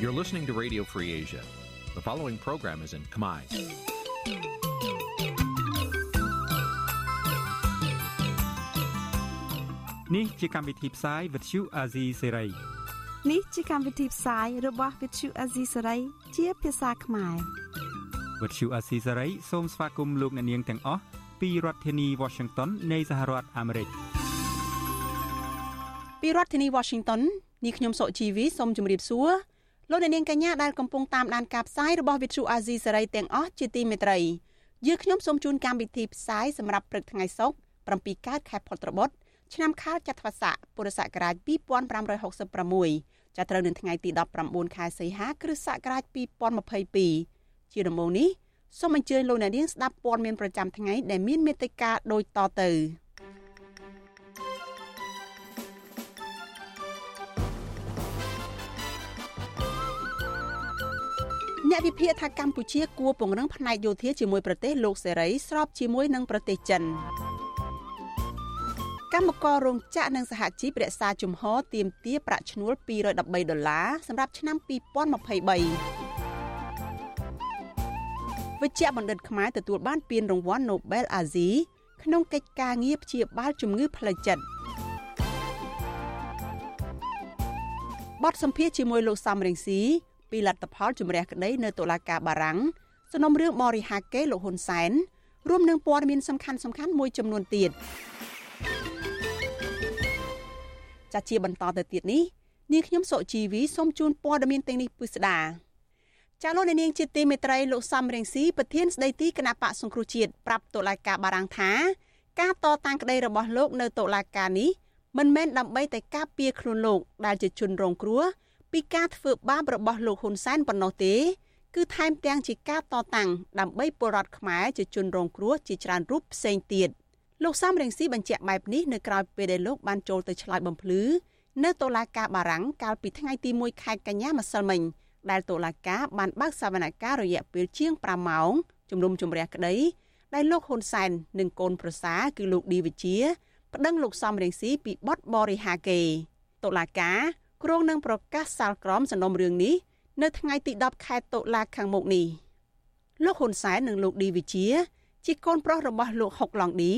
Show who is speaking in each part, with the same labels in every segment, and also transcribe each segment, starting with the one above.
Speaker 1: You're listening to Radio Free Asia. The following program is in Khmer.
Speaker 2: Nǐ chi càm bi tiệp xáy vệt chiu a zì sê ray
Speaker 3: នេះជាកម្មវិធីផ្សាយរបស់ Vithu Azisari ជាភាសាខ្មែរ
Speaker 2: វត្តឈូអាស៊ីសេរីសូមស្វាគមន៍លោកអ្នកនាងទាំងអស់ពីរដ្ឋធានី Washington នៃសហរដ្ឋអាមេរិក
Speaker 4: ពីរដ្ឋធានី Washington នាងខ្ញុំសុជីវីសូមជម្រាបសួរ លោកអ្នកនាងកញ្ញាដែលកំពុងតាមដានការផ្សាយរបស់ Vithu Azizi សេរីទាំងអស់ជាទីមេត្រីយើខ្ញុំសូមជូនកម្មវិធីផ្សាយសម្រាប់ព្រឹកថ្ងៃសុក្រ7កើតខែផុតត្របុត្រឆ្នាំខាលចត្វាស័កពុរសករាជ2566ចាប់ត្រូវនៅថ្ងៃទី19ខែសីហា គ្រិស្តសករាជ2022ជាដំបូងនេះសូមអញ្ជើញលោកអ្នកនាងស្ដាប់ព័ត៌មានប្រចាំថ្ងៃដែលមានមេត្តាដូចតទៅ អ្នកវិភាគថាកម្ពុជាគួរពង្រឹងផ្នែកយោធាជាមួយប្រទេសលោកសេរីស្របជាមួយនឹងប្រទេសចិនកម្មកររោងចក្រនិងសហជីពរក្សាជំហរទាមទារប្រាក់ឈ្នួល213ដុល្លារសម្រាប់ឆ្នាំ2023វិជ្ជបណ្ឌិតខ្មែរទទួលបានពានរង្វាន់ Nobel អាស៊ីក្នុងកិច្ចការងារព្យាបាលជំងឺផ្លូវចិត្តបទសម្ភាសជាមួយលោកសំរងស៊ី ពីលទ្ធផលជំរះក្តីនៅតុលាការបារាំងសំណុំរឿងបរិហាកេលោកហ៊ុនសែនរួមនឹងព័ត៌មានសំខាន់សំខាន់មួយចំនួនទៀតចាជាបន្តទៅទៀតនេះនាងខ្ញុំសុជីវីសូមជូនព័ត៌មានទាំងនេះពិស្ដាចាលោកនាងជាទីមេត្រីលោកសំរងស៊ីប្រធានស្ដីទីគណៈបកសង្គ្រោះជាតិប្រាប់តុលាការបារាំងថា ការតតាំងក្តីរបស់លោកនៅតុលាការនេះមិនមែនដើម្បីតែការពារខ្លួនលោកដែលជាជនរងគ្រោះ ពីការធ្វើបាបរបស់លោកហ៊ុនសែនប៉ុណ្ណោះទេគឺថែមទាំងជាការតតាំងដើម្បីពលរដ្ឋខ្មែរជាជនរងគ្រោះជាច្រើនរូបផ្សេងទៀតលោកសំរងស៊ីបញ្ជាក់បែបនេះនៅក្រៅពេលដែលលោកបានចូលទៅឆ្លើយបំភ្លឺនៅតុលាការបារាំងកាលពីថ្ងៃទី1ខែកញ្ញាម្សិលមិញដែលតុលាការបានបើកសវនកម្មរយៈពេលជាង5ម៉ោងជំនុំជម្រះក្តីដែលលោកហ៊ុនសែននិងកូនប្រសាគឺលោកឌីវិជាប្តឹងលោកសំរងស៊ីពីបទបរិហាកេតុលាការ គ្រងនឹងប្រកាសសាលក្រមសំណុំរឿងនេះនៅថ្ងៃទី10ខែតុលាខាងមុខនេះលោកហ៊ុនសែននិងលោកឌីវិជាជាកូនប្រុសរបស់លោកហុកឡុងឌី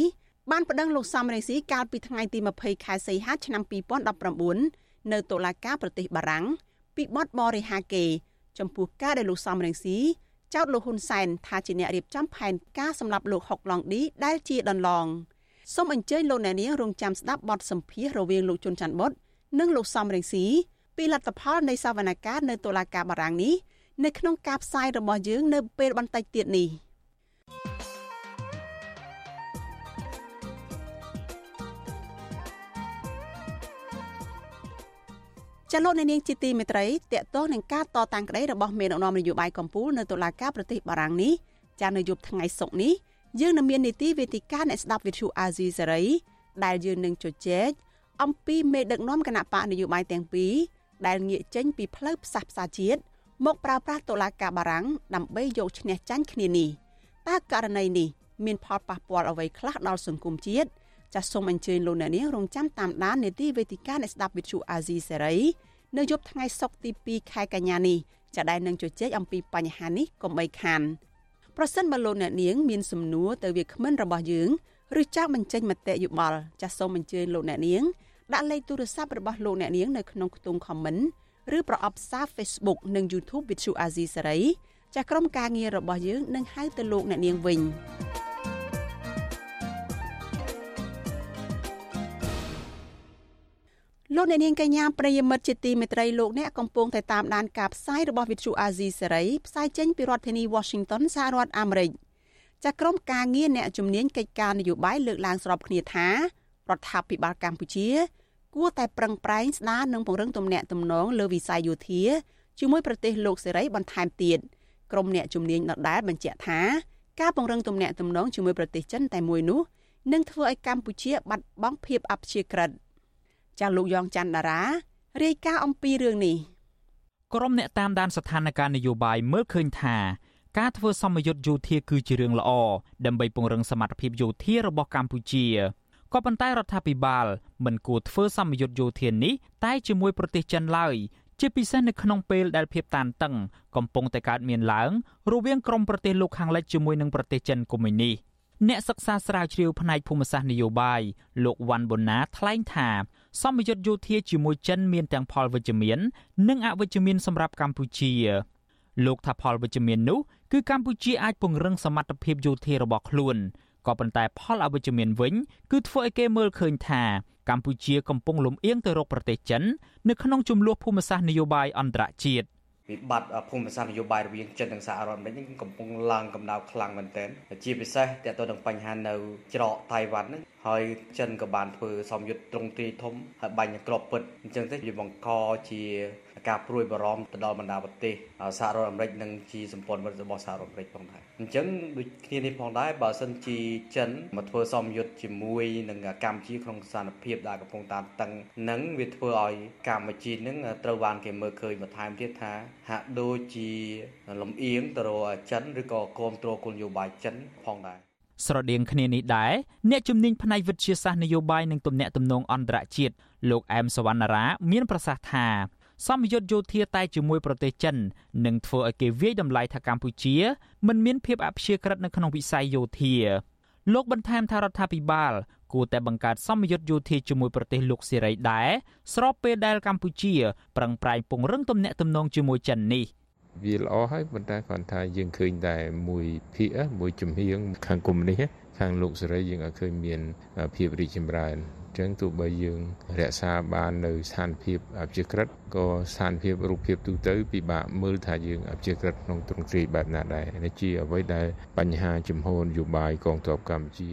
Speaker 4: បានប្តឹងលោកសំរងស៊ីកាលពីថ្ងៃទី20ខែសីហាឆ្នាំ2019នៅតុលាការប្រទេសបារាំងពីបទបរិហាកេ ចំពោះការដែលលោកសំរងស៊ីចោទលោកហ៊ុនសែនថាជាអ្នករៀបចំផែនការសម្រាប់លោកហុកឡុងឌីដែលជាដន្លងសូមអញ្ជើញលោកអ្នកនាងរងចាំស្ដាប់បទសម្ភាសន៍រវាងលោកជុនច័ន្ទបុត និងលោកសំរងស៊ីពីលទ្ធផលនៃសវនកម្មនៅតុលាការបារាំងនេះនៅក្នុងការផ្សាយរបស់យើងនៅពេលបន្តិចទៀតនេះចលនានាងជាទីមេត្រីតកតោះនឹងការតតាំងក្តីរបស់មេដឹកនាំនយោបាយកម្ពុជានៅតុលាការប្រទេសបារាំងនេះចានៅយប់ថ្ងៃសុក្រនេះយើងនឹងមាននីតិវេទិកាអ្នកស្ដាប់វិទ្យុអាស៊ីសេរីដែលយើងនឹងជជែក អំពីមេដឹកនាំគណៈបកនយោបាយទាំងពីរដែលងាកចេញពីផ្លូវផ្សះផ្សាជាតិមកប្រើប្រាស់តុលាការបារាំងដើម្បីយកឈ្នះចាញ់គ្នានេះតើករណីនេះមានផលប៉ះពាល់អ្វីខ្លះដល់សង្គមជាតិចាសសូមអញ្ជើញលោកអ្នកនាងរងចាំតាមដាននេតិវេទិកាអ្នកស្ដាប់វិទ្យុអាស៊ីសេរីនៅយប់ថ្ងៃសុក្រទី2ខែកញ្ញានេះចាដែលនឹងជជែកអំពីបញ្ហានេះកុំបីខានប្រសិនបើលោកអ្នកនាងមានសំណួរទៅវាគ្មិនរបស់យើងឬចង់បញ្ចេញមតិយោបល់ចាសសូមអញ្ជើញលោកអ្នកនាង ដាក់លេខទូរស័ព្ទរបស់លោកអ្នកនាងនៅក្នុងខ្ទង់ comment ឬប្រអប់សារ Facebook និង YouTube Vithu Azizi Saray ចាស់ក្រុមការងាររបស់យើងនឹងហៅទៅលោកអ្នកនាងវិញលោកអ្នកនាងកញ្ញាប្រិយមិត្តជាទីមេត្រីលោកអ្នកកំពុងតែតាមដានការផ្សាយរបស់ Vithu Azizi Saray ផ្សាយចេញពីរដ្ឋធានី Washington សហរដ្ឋអាមេរិកចាក្រុមការងារអ្នកជំនាញកិច្ចការនយោបាយលើកឡើងស្របគ្នាថារដ្ឋាភិបាលកម្ពុជា គួរតែប្រឹងប្រែងស្ដារនិងពង្រឹងទំនាក់ទំនងលើវិស័យយោធាជាមួយប្រទេសលោកសេរីបន្ថែមទៀតក្រុមអ្នកជំនាញដដែលបញ្ជាក់ថាការពង្រឹងទំនាក់ទំនងជាមួយប្រទេសចិនតែមួយនោះនឹងធ្វើឲ្យកម្ពុជាបាត់បង់ភាពអព្យាក្រឹតចាស់លោកយ៉ងច័ន្ទតារារាយការណ៍អំពីរឿងនេះ
Speaker 5: ក្រុមអ្នកតាមដានស្ថានភាពនយោបាយមើលឃើញថាការធ្វើសម្ពយុទ្ធយោធាគឺជារឿងល្អដើម្បីពង្រឹងសមត្ថភាពយោធារបស់កម្ពុជា ក៏ប៉ុន្តែរដ្ឋាភិបាលមិនគួរធ្វើសម្ពយុទ្ធយោធានេះតែជាមួយប្រទេសចិនឡើយជាពិសេសនៅក្នុងពេលដែលភាពតានតឹងកំពុងតែកើតមានឡើងរវាងក្រមប្រទេសលោកខាងលិចជាមួយនឹងប្រទេសចិនកុម្មុយនីសអ្នកសិក្សាស្រាវជ្រាវផ្នែកភូមិសាស្ត្រនយោបាយលោកវ៉ាន់បូណាថ្លែងថាសម្ពយុទ្ធយោធាជាមួយចិនមានទាំងផលវិជ្ជមាន និងអវិជ្ជមានសម្រាប់កម្ពុជាលោកថាផលវិជ្ជមាននោះគឺកម្ពុជាអាចពង្រឹងសមត្ថភាពយោធារបស់ខ្លួន ក៏ប៉ុន្តែផលអវិជ្ជមានវិញគឺធ្វើឲ្យគេមើលឃើញថាកម្ពុជាកំពុងលំអៀងទៅរកប្រទេសចិននៅក្នុងចំនួនភូមិសាស្ត្រនយោបាយអន្តរជាតិ
Speaker 6: វិបត្តិភូមិសាស្ត្រនយោបាយរវាងចិននិងសហរដ្ឋអាមេរិកនេះកំពុងឡើងកម្ដៅខ្លាំងមែនទែនជាពិសេសទាក់ទងនឹងបញ្ហានៅច្រកតៃវ៉ាន់ហ្នឹងហើយចិនក៏បានធ្វើសម្យុទ្ធត្រង់ទ្រាយធំហើយបាញ់ក្របពិតអញ្ចឹងទៅវាបង្កជាការព្រួយបារម្ភទៅដល់បណ្ដាប្រទេសសហរដ្ឋអាមេរិកនិងជាសម្ព័ន្ធមិត្តរបស់សហរដ្ឋអាមេរិកផងដែរអញ្ចឹងដូចគ្នានេះផងដែរបើសិនជាចិនមកធ្វើសម្យុទ្ធជាមួយនឹងកម្ពុជាក្នុងស្ថានភាពដែលកំពុងតាមតឹងនឹងវាធ្វើឲ្យកម្ពុជានឹងត្រូវបានគេមើលឃើញបន្ថែមទៀតថា ហាក់ដូចជាលំអៀងទៅរកចិនឬក៏គ្រប់គ្រងគោលនយោបាយចិនផងដែរ
Speaker 5: ស្រដៀងគ្នានេះដែរអ្នកជំនាញផ្នែកវិទ្យាសាស្ត្រនយោបាយនិងទំនាក់ទំនងអន្តរជាតិលោកអែមសវណ្ណារាមានប្រសាសន៍ថាសម្ពយុទ្ធយោធាតែជាមួយប្រទេសចិននឹងធ្វើឲ្យគេវាយតម្លៃថាកម្ពុជាមិនមានភាពអព្យាក្រឹតនៅក្នុងវិស័យយោធាលោកបន្ថែមថារដ្ឋាភិបាលគួរតែបង្កើតសម្ពយុទ្ធយោធាជាមួយប្រទេសលោកសេរីដែរស្របពេលដែលកម្ពុជាប្រឹងប្រែងពង្រឹងទំនាក់ទំនងជាមួយចិននេះ
Speaker 7: វាល្អហើយប៉ុន្តែគ្រាន់ថាយើងឃើញតែមួយភាគមួយជំហៀងខាងកុំនេះខាងលោកសេរីយើងឲ្យឃើញមានភាពរីកចម្រើនចឹងទោះបីយើងរក្សាបាននៅស្ថានភាពអព្យាក្រឹតក៏ស្ថានភាពរូបភាពទូទៅពិបាកមើលថាយើងអព្យាក្រឹតក្នុងទ្រង់ទ្រាយបែបណាដែរនេះជាអ្វីដែលបញ្ហាចំហនយោបាយកងទ័ពកម្ពុជា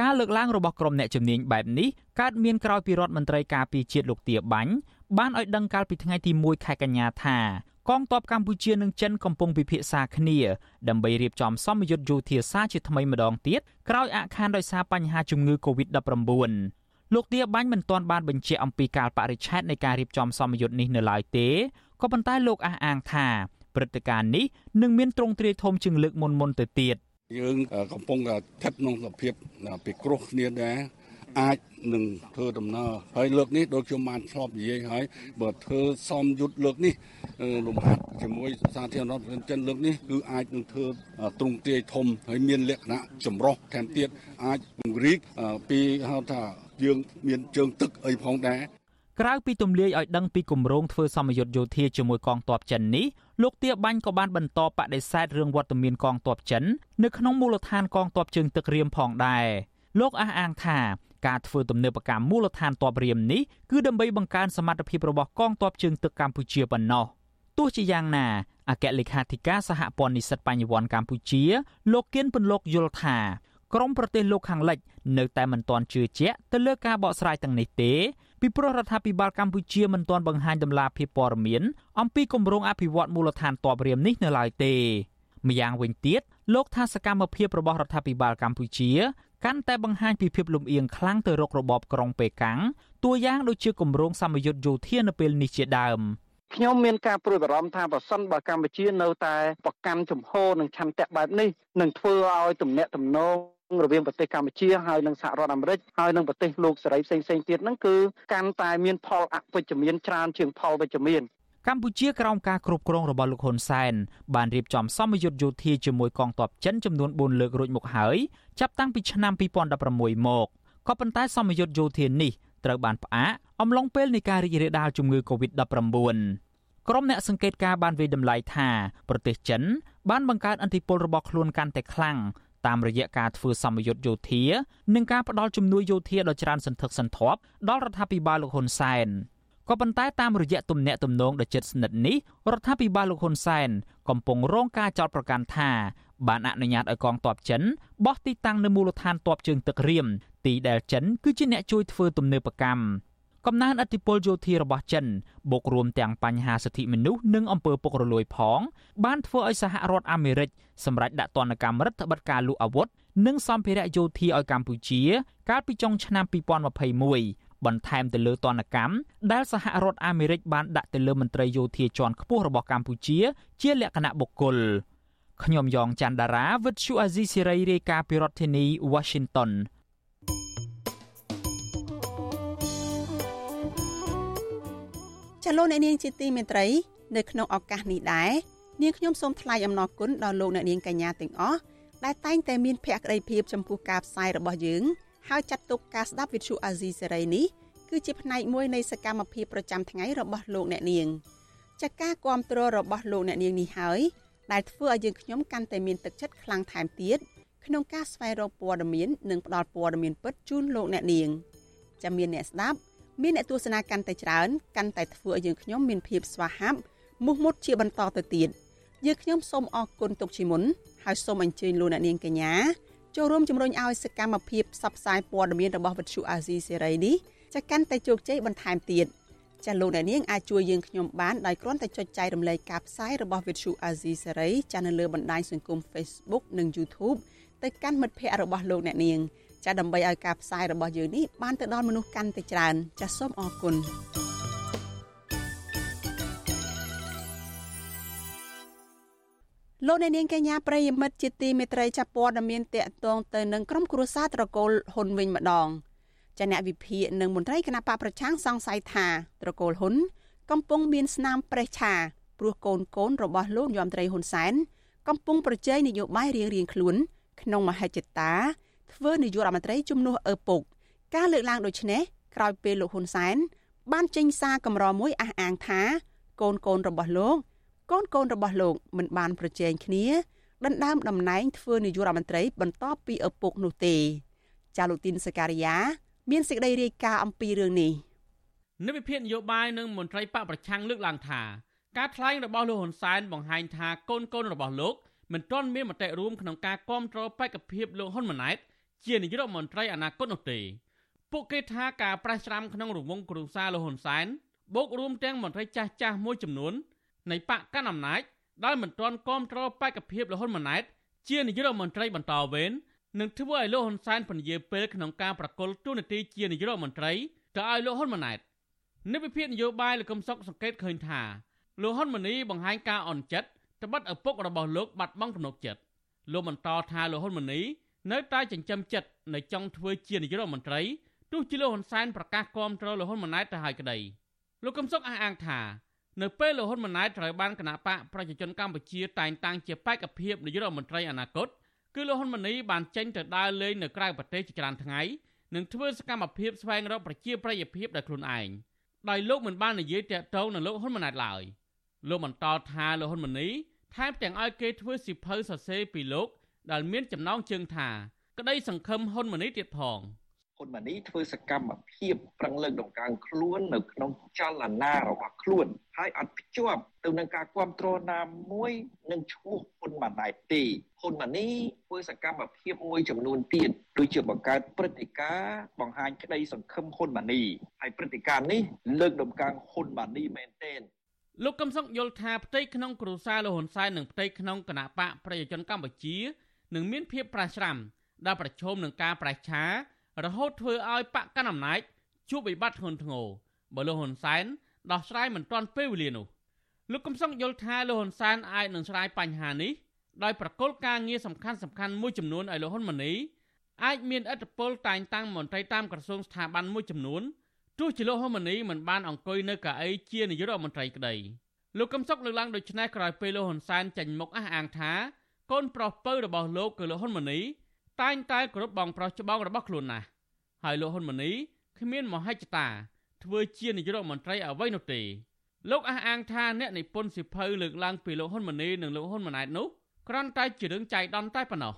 Speaker 5: ការលើកឡើងរបស់ក្រុមអ្នកជំនាញបែបនេះកើតមានក្រោយពីរដ្ឋមន្ត្រីការពារជាតិលោកទាបាញ់បានឲ្យដឹងកាលពីថ្ងៃទី1ខែកញ្ញាថា កងទ័ពកម្ពុជានិងចិនកំពុងពិភាក្សាគ្នាដើម្បីរៀបចំសម្ពយុទ្ធយោធាសារជាថ្មីម្ដងទៀតក្រោយអាក់ខានដោយសារបញ្ហាជំងឺ Covid-19 លោកទាបាញ់មិនទាន់បានបញ្ជាក់អំពីកាលបរិច្ឆេទនៃការរៀបចំសម្ពយុទ្ធនេះនៅឡើយទេក៏ប៉ុន្តែលោកអះអាងថាព្រឹត្តិការណ៍នេះនឹងមានទ្រង់ទ្រាយធំជាងលើកមុនមុនទៅទៀត
Speaker 8: យើងកំពុងស្ថិតក្នុងសភាពពិគ្រោះគ្នាដែរ អាចនឹងធ្វើដំណើរហើយលើកនេះដូចខ្ញុំបានធ្លាប់និយាយហើយបើធ្វើសំយុទ្ធលើកនេះលំហាត់ជាមួយសាធារណរដ្ឋចិនលើកនេះគឺអាចនឹងធ្វើទ្រង់ទ្រាយធំហើយមានលក្ខណៈចម្រុះថែមទៀតអាចពង្រីកពីហៅថាយើងមានជើងទឹកអីផងដែរ
Speaker 5: ក្រៅពីទម្លាយឲ្យដឹងពីគម្រោងធ្វើសមយុទ្ធយោធាជាមួយកងទ័ពចិននេះលោកទាបាញ់ក៏បានបន្តបដិសេធរឿងវត្តមានកងទ័ពចិននៅក្នុងមូលដ្ឋានកងទ័ពជើងទឹករៀមផងដែរ លោកអះអាងថាការធ្វើទំនើបកម្មមូលដ្ឋានទ័ពរៀមនេះគឺដើម្បីបង្កើនសមត្ថភាពរបស់កងទ័ពជើងទឹកកម្ពុជាប៉ុណ្ណោះទោះជាយ៉ាងណាអគ្គលេខាធិការសហព័ន្ធនិស្សិតបញ្ញវន្តកម្ពុជា លោកគៀនពន្លកយល់ថាក្រមប្រទេសលោកខាងលិចនៅតែមិនទាន់ជឿជាក់ទៅលើការបកស្រាយទាំងនេះទេពីព្រោះរដ្ឋាភិបាលកម្ពុជាមិនទាន់បង្ហាញដំណាភៀបព័ត៌មានអំពីគម្រោងអភិវឌ្ឍមូលដ្ឋានទ័ពរៀមនេះនៅឡើយទេម្យ៉ាងវិញទៀតលោកថាសកម្មភាពរបស់រដ្ឋាភិបាលកម្ពុជា កាន់តែបង្ហាញពីភាពលំអៀងខ្លាំងទៅរករបបក្រុងប៉េកាំងតួយ៉ាងដូចជាគម្រោងសម្ពយុទ្ធយោធានៅពេលនេះជាដើម
Speaker 9: ខ្ញុំមានការព្រួយបារម្ភថាប្រសិនបើកម្ពុជានៅតែប្រកាន់ជំហរនិងឆន្ទៈបែបនេះនឹងធ្វើឲ្យទំនាក់ទំនងរវាងប្រទេសកម្ពុជាហើយនិងសហរដ្ឋអាមេរិកហើយនិងប្រទេសលោកសេរីផ្សេងផ្សេងទៀតហ្នឹងគឺកាន់តែមានផលអវិជ្ជមានច្រើនជាងផលវិជ្ជមាន
Speaker 5: កម្ពុជាក្រោមការគ្រប់គ្រងរបស់លោកហ៊ុនសែនបានរៀបចំសម្ពយុទ្ធយោធាជាមួយកងទ័ពចិនចំនួន4លើករួចមកហើយចាប់តាំងពីឆ្នាំ2016មកក៏ប៉ុន្តែសម្ពយុទ្ធយោធានេះត្រូវបានផ្អាកអំឡុងពេលនៃការរីករាលដាលជំងឺ Covid-19 ក្រុមអ្នកសង្កេតការបានវិយតម្លៃថាប្រទេសចិន បានបង្កើតអធិបុលរបស់ខ្លួនកាន់តែខ្លាំងតាមរយៈការធ្វើសម្ពយុទ្ធយោធា និងការផ្ដល់ជំនួយយោធាដ៏ច្រើនសន្ធឹកសន្ធាប់ដល់រដ្ឋាភិបាលលោកហ៊ុនសែន ក៏ប៉ុន្តែតាមរយៈទំនាក់ទំនងដ៏ជិតស្និទ្ធនេះរដ្ឋាភិបាលលោកហ៊ុនសែនកំពុងរងការចោទប្រកាន់ថាបានអនុញ្ញាតឲ្យកងទ័ពចិនបោះទីតាំងនៅមូលដ្ឋានទ័ពជើងទឹករៀមទីដែលចិនគឺជាអ្នកជួយធ្វើទំនើបកម្មកំណើនអធិបុលយោធារបស់ចិនបូករួមទាំងបញ្ហាសិទ្ធិមនុស្សនិងអំពើពុករលួយផង បានធ្វើឲ្យសហរដ្ឋអាមេរិកសម្រេចដាក់ទណ្ឌកម្មរដ្ឋបတ်ការលូអាវុធនិងសម្ភារៈយោធាឲ្យកម្ពុជា កាលពីចុងឆ្នាំ2021 បន្ថែមទៅលើទណ្ឌកម្មដែលសហរដ្ឋអាមេរិកបានដាក់ទៅលើមន្ត្រីយោធាជាន់ខ្ពស់របស់កម្ពុជា ជាលក្ខណៈបុគ្គលខ្ញុំយ៉ងច័ន្ទដារាវិទ្យុអាស៊ីសេរីរាយការណ៍ពីរដ្ឋធានី Washington
Speaker 4: ចាចាលោកអ្នកនាងជាទីមេត្រី នៅក្នុងឱកាសនេះដែរនាងខ្ញុំសូមថ្លែងអំណរគុណដល់លោកអ្នកនាងកញ្ញាទាំងអស់ដែលតែងតែមានភក្ដីភាពចំពោះការផ្សាយរបស់យើង ហើយចាត់ទុកការស្ដាប់វិទ្យុអាស៊ីសេរីនេះគឺជាផ្នែកមួយនៃសកម្មភាពប្រចាំថ្ងៃរបស់លោកអ្នកនាងចាការគ្រប់គ្រងរបស់លោកអ្នកនាងនេះហើយដែលធ្វើឲ្យយើងខ្ញុំកាន់តែមានទឹកចិត្តខ្លាំងថែមទៀតក្នុងការស្វែងរកព័ត៌មាននិងផ្តល់ព័ត៌មានពិតជូនលោកអ្នកនាងចាំមានអ្នកស្ដាប់មានអ្នកទស្សនាកាន់តែច្រើនកាន់តែធ្វើឲ្យយើងខ្ញុំមានភាពស្វាហាប់មោះមុតជាបន្តទៅទៀតយើងខ្ញុំសូមអរគុណទុកជាមុនហើយសូមអញ្ជើញលោកអ្នកនាងកញ្ញា ចូលរួមជំរុញឲ្យសកម្មភាពផ្សព្វផ្សាយព័ត៌មានរបស់វិទ្យុអាស៊ីសេរីនេះចាកាន់តែជោគជ័យបន្ថែមទៀតចាលោកអ្នកនាងអាចជួយយើងខ្ញុំបានដោយគ្រាន់តែចុចចែករំលែកការផ្សាយរបស់វិទ្យុអាស៊ីសេរីចានៅលើបណ្ដាញសង្គម Facebook និង YouTube ទៅកាន់មិត្តភ័ក្តិរបស់លោកអ្នកនាងចាដើម្បីឲ្យការផ្សាយរបស់យើងនេះបានទៅដល់មនុស្សកាន់តែច្រើនចាសូមអរគុណ លោកអ្នកនាងកញ្ញាប្រិយមិត្តជាទីមេត្រីចាប់ព័ត៌មានតកតងទៅនឹងក្រុមគ្រួសារត្រកូលហ៊ុនវិញម្ដងចាអ្នកវិភាគនិងមន្ត្រីគណៈបកប្រឆាំងសង្ស័យថាត្រកូលហ៊ុន កំពុងមានស្នាមប្រេះឆាព្រោះកូនកូនរបស់លោកយមត្រីហ៊ុនសែនកំពុងប្រជែងនយោបាយរៀងៗខ្លួន ក្នុងមហិច្ឆតាធ្វើនាយករដ្ឋមន្ត្រីជំនួសឪពុក ការលើកឡើងដូចនេះក្រោយពេលលោកហ៊ុនសែនបានចេញសារកម្រមួយអះអាងថា កូនកូនរបស់លោក កូនកូនរបស់លោកមិនបានប្រជែងគ្នាដណ្ដើមតំណែងធ្វើនាយករដ្ឋមន្ត្រីបន្ទាប់ពីឪពុកនោះទេចាលូទីនសការីយ៉ាមានសេចក្តីរាយការណ៍អំពីរឿងនេះ
Speaker 10: និវិភាននយោបាយនិងមន្ត្រីបកប្រឆាំងលើកឡើងថាការថ្លែងរបស់លោកហ៊ុនសែនបង្ហាញថាកូនកូនរបស់លោកមិនទាន់មានមតិរួមក្នុងការគ្រប់គ្រងបេក្ខភាពលោកហ៊ុនម៉ាណែតជានាយករដ្ឋមន្ត្រីអនាគតនោះទេពួកគេថាការប្រះច្រាំក្នុងរង្វង់គ្រួសារលោកហ៊ុនសែនបូករួមទាំងមន្ត្រីចាស់ចាស់មួយចំនួន នៃបកកណ្ដាលអំណាចដែលមិនទាន់គ្រប់គ្រងបេក្ខភាពលោកហ៊ុនម៉ាណែតជានាយករដ្ឋមន្ត្រីបន្តវេននឹងធ្វើឲ្យលោកហ៊ុនសែនពន្យាពេលក្នុងការប្រកុលទូនាទីជានាយករដ្ឋមន្ត្រីទៅឲ្យលោកហ៊ុនម៉ាណែតនិវិភាននយោបាយលោកកឹមសុខសង្កេតឃើញថាលោកហ៊ុនម៉ាណីបង្ហាញការអន់ចិត្តត្បិតឪពុករបស់លោកបាត់បង់ទំនុកចិត្តលោកបន្តថាលោកហ៊ុនម៉ាណីនៅតែចិញ្ចឹមចិត្តនៅចង់ធ្វើជានាយករដ្ឋមន្ត្រីទោះជាលោកហ៊ុនសែនប្រកាសគាំទ្រលោកហ៊ុនម៉ាណែតទៅហើយក្តីលោកកឹមសុខអះអាងថា នៅពេលលោកហ៊ុនម៉ាណែតត្រូវបានគណៈបកប្រជាជនកម្ពុជាតែងតាំងជាបេក្ខភាពនាយករដ្ឋមន្ត្រីអនាគតគឺលោកហ៊ុនម៉ាណីបានចេញទៅដើរលេងនៅក្រៅប្រទេសជាច្រើនថ្ងៃនិងធ្វើសកម្មភាពស្វែងរកប្រជាប្រិយភាពដោយខ្លួនឯងដោយលោកមិនបាននិយាយតាក់ទងនឹងលោកហ៊ុនម៉ាណែតឡើយលោកបន្តថាលោកហ៊ុនម៉ាណីថែមទាំងឲ្យគេធ្វើសិភៅសរសេរពីលោកដែលមានចំណងជើងថា ក្តីសង្ឃឹមហ៊ុនម៉ាណីទៀតផង
Speaker 11: ហ៊ុនម៉ាណីធ្វើសកម្មភាពប្រឹងលើកតម្កើងខ្លួននៅក្នុងចលនារបស់ ខ្លួនហើយអត់ភ្ជាប់ទៅនឹងការគ្រប់គ្រងណាមួយនឹងឈ្មោះហ៊ុនម៉ាណែតទេហ៊ុនម៉ាណីធ្វើសកម្មភាពមួយចំនួនទៀតដូចជាបង្កើតព្រឹត្តិការណ៍បង្ហាញក្តីសង្ឃឹមហ៊ុនម៉ាណីហើយព្រឹត្តិការណ៍នេះលើកតម្កើងហ៊ុនម៉ាណីមែនទែន
Speaker 10: លោកកឹមសុខយល់ថាផ្ទៃក្នុងគ្រួសារលោកហ៊ុនសែននិងផ្ទៃក្នុងគណៈបកប្រជាជនកម្ពុជានឹងមានភាពប្រឆាំដែលប្រឈមនឹងការប្រេះឆារហូតធ្វើឲ្យបកកណ្ដាលអំណាចជួបវិបត្តិធ្ងន់ធ្ងរបើលោកហ៊ុនសែន ដោះស្រាយមិនទាន់ពេលវេលានោះលោកកំសុងយល់ថាលោកហ៊ុនសែនអាចនឹងឆ្លើយបញ្ហានេះដោយប្រកុលការងារសំខាន់សំខាន់មួយចំនួនឲ្យលោកហ៊ុនម៉ាណីអាចមានឥទ្ធិពលតែងតាំងមន្ត្រីតាមក្រសួងស្ថាប័នមួយចំនួនទោះជាលោកហ៊ុនម៉ាណីមិនបានអង្គុយនៅកៅអីជានាយករដ្ឋមន្ត្រីក្តីលោកកំសុកលើកឡើងដូចនេះក្រោយពេលលោកហ៊ុនសែនចេញមុខអះអាងថាកូនប្រុសពៅរបស់លោកគឺលោកហ៊ុនម៉ាណីតែងតែគោរពបងប្រុសច្បងរបស់ខ្លួនណាស់ហើយលោកហ៊ុនម៉ាណីគ្មានមហិច្ឆតា ធ្វើជានាយករដ្ឋមន្ត្រីអ្វីនោះទេលោកអះអាងថាអ្នកនិពន្ធសិភៅលើកឡើងពីលោកហ៊ុនម៉ាណីនិងលោកហ៊ុនម៉ាណែតនោះគ្រាន់តែជារឿងចៃដន្យតែប៉ុណ្ណោះ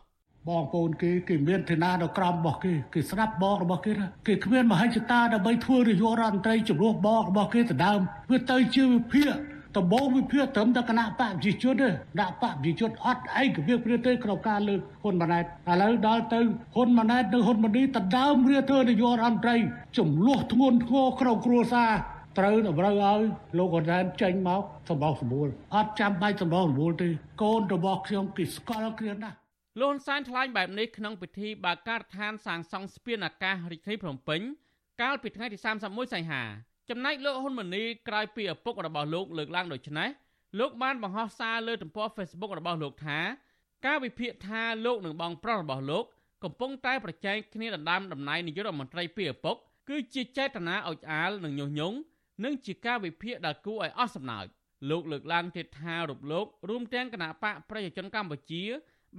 Speaker 12: បងប្អូនគេគេមានឋានៈនៅក្រោមរបស់គេគេស្ដាប់បងរបស់គេណាគេគ្មានមហិច្ឆតាដើម្បីធ្វើនាយករដ្ឋមន្ត្រីជំនួសបងរបស់គេទៅដើមវាទៅជាវិភាគ ដំបងវិភាគត្រឹមតែគណៈបកប្រជាជនទេដាក់បកប្រជាជនអត់ឯកភាពព្រះទេក្នុងការលើកហ៊ុនម៉ាណែតឥឡូវដល់ទៅហ៊ុនម៉ាណែតនិងហ៊ុនម៉ាណីតដើមរាធ្វើនាយករដ្ឋមន្ត្រីចំនួនធ្ងន់ធ្ងរក្នុងគ្រួសារត្រូវតម្រូវឲ្យលោកហ៊ុនសែនចេញមកសម្បោសសម្បួលអត់ចាំបាច់សម្បោសសម្បួលទេកូនរបស់ខ្ញុំគេស្គាល់គ្នាណាស់
Speaker 10: លោកហ៊ុនសែនថ្លែងបែបនេះក្នុងពិធីបើកការដ្ឋានសាងសង់ស្ពានអាកាសរាជធានីភ្នំពេញកាលពីថ្ងៃទី31សីហា ចំណែកលោកហ៊ុនម៉ាណីក្រោយពីឪពុករបស់លោកលើកឡើងដូចនេះលោកបានបង្ហោះសារលើទំព័រ Facebook របស់លោកថា ការវិភាគថាលោកនិងបងប្រុសរបស់លោកកំពុងតែប្រជែងគ្នាដណ្ដើមតំណែងនាយករដ្ឋមន្ត្រីពីឪពុកគឺជាចេតនាអុចអាលនិងញុះញង់និងជាការវិភាគដែលគួរឲ្យអស់សំណើចលោកលើកឡើងទៀតថារូបលោករួមទាំងគណៈបកប្រជាជនកម្ពុជា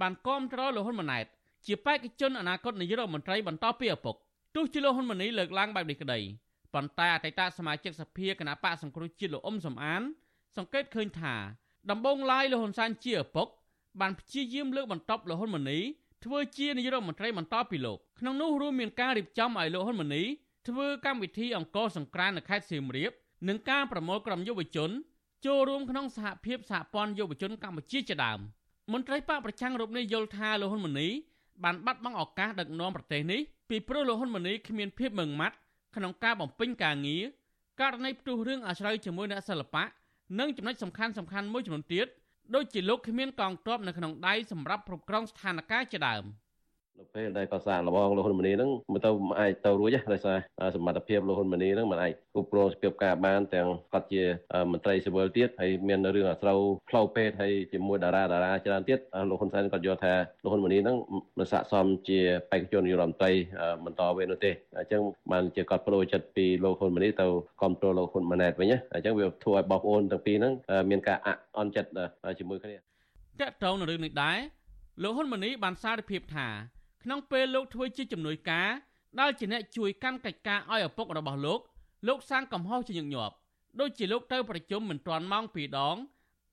Speaker 10: បានគាំទ្រលោកហ៊ុនម៉ាណែតជាបេក្ខជនអនាគតនាយករដ្ឋមន្ត្រីបន្តពីឪពុកទោះជាលោកហ៊ុនម៉ាណីលើកឡើងបែបនេះក្តី ប៉ុន្តែអតីតសមាជិកសភាគណៈបកសង្គ្រោះជាតិលោកអ៊ុំសំអាន សង្កេតឃើញថាដំបងឡាយលោកហ៊ុនសែនជាឪពុកបានព្យាយាមលើកបន្ទប់លោកហ៊ុនម៉ាណីធ្វើជានាយករដ្ឋមន្ត្រីបន្តពីលោកក្នុងនោះរួមមានការរៀបចំឲ្យលោកហ៊ុនម៉ាណីធ្វើកម្មវិធីអង្គរសង្ក្រាននៅខេត្តសៀមរាបនិងការប្រមូលក្រុមយុវជនចូលរួមក្នុងសហភាពសហព័ន្ធយុវជនកម្ពុជាជាដើមមន្ត្រីបកប្រឆាំងរូបនេះយល់ថាលោកហ៊ុនម៉ាណីបានបាត់បង់ឱកាសដឹកនាំប្រទេសនេះពីព្រោះលោកហ៊ុនម៉ាណីគ្មានភាពម៉ឺងម៉ាត់ ក្នុងការបំពេញការងារករណីផ្ទុះរឿងអាស្រ័យជាមួយអ្នកសិល្បៈនិងចំណុចសំខាន់សំខាន់មួយចំនួនទៀតដូចជាលោកគ្មានកងទ័ពនៅក្នុងដៃសម្រាប់គ្រប់គ្រងស្ថានភាពជាដើម។
Speaker 13: នៅពេលដែលកសាងលបងលោកហ៊ុនម៉ាណីហ្នឹងមិនទៅអាចទៅរួចទេដោយសារសមត្ថភាពលោកហ៊ុនម៉ាណីហ្នឹងមិនអាចគ្រប់គ្រងសភាពការបានទាំងគាត់ជាមន្ត្រីស៊ីវិលទៀតហើយមានរឿងអាស្រូវផ្លូវពេទ្យហើយជាមួយតារាតារាច្រើនទៀតលោកហ៊ុនសែនគាត់យល់ថាលោកហ៊ុនម៉ាណីហ្នឹងមិនស័ក្តិសមជាបេក្ខជននាយករដ្ឋមន្ត្រីបន្តវេននោះទេអញ្ចឹងបានជាគាត់ប្រូចិត្តពីលោកហ៊ុនម៉ាណីទៅគ្រប់គ្រងលោកហ៊ុនម៉ាណែតវិញណាអញ្ចឹងវាធ្វើឲ្យបងប្អូនទាំងពីរហ្នឹងមានការអន់ចិត្តជាមួយគ្នាត
Speaker 10: កតងនៅរឿងនេះដែរលោកហ៊ុនម៉ាណីបានសារភាពថា ក្នុងពេលលោកធ្វើជាជំនួយការដែលជាអ្នកជួយកាន់កិច្ចការឲ្យឪពុករបស់លោក លោកសាងកំហុសជាញឹកញាប់ដូចជាលោកទៅប្រជុំមិនទាន់ម៉ោង2ដង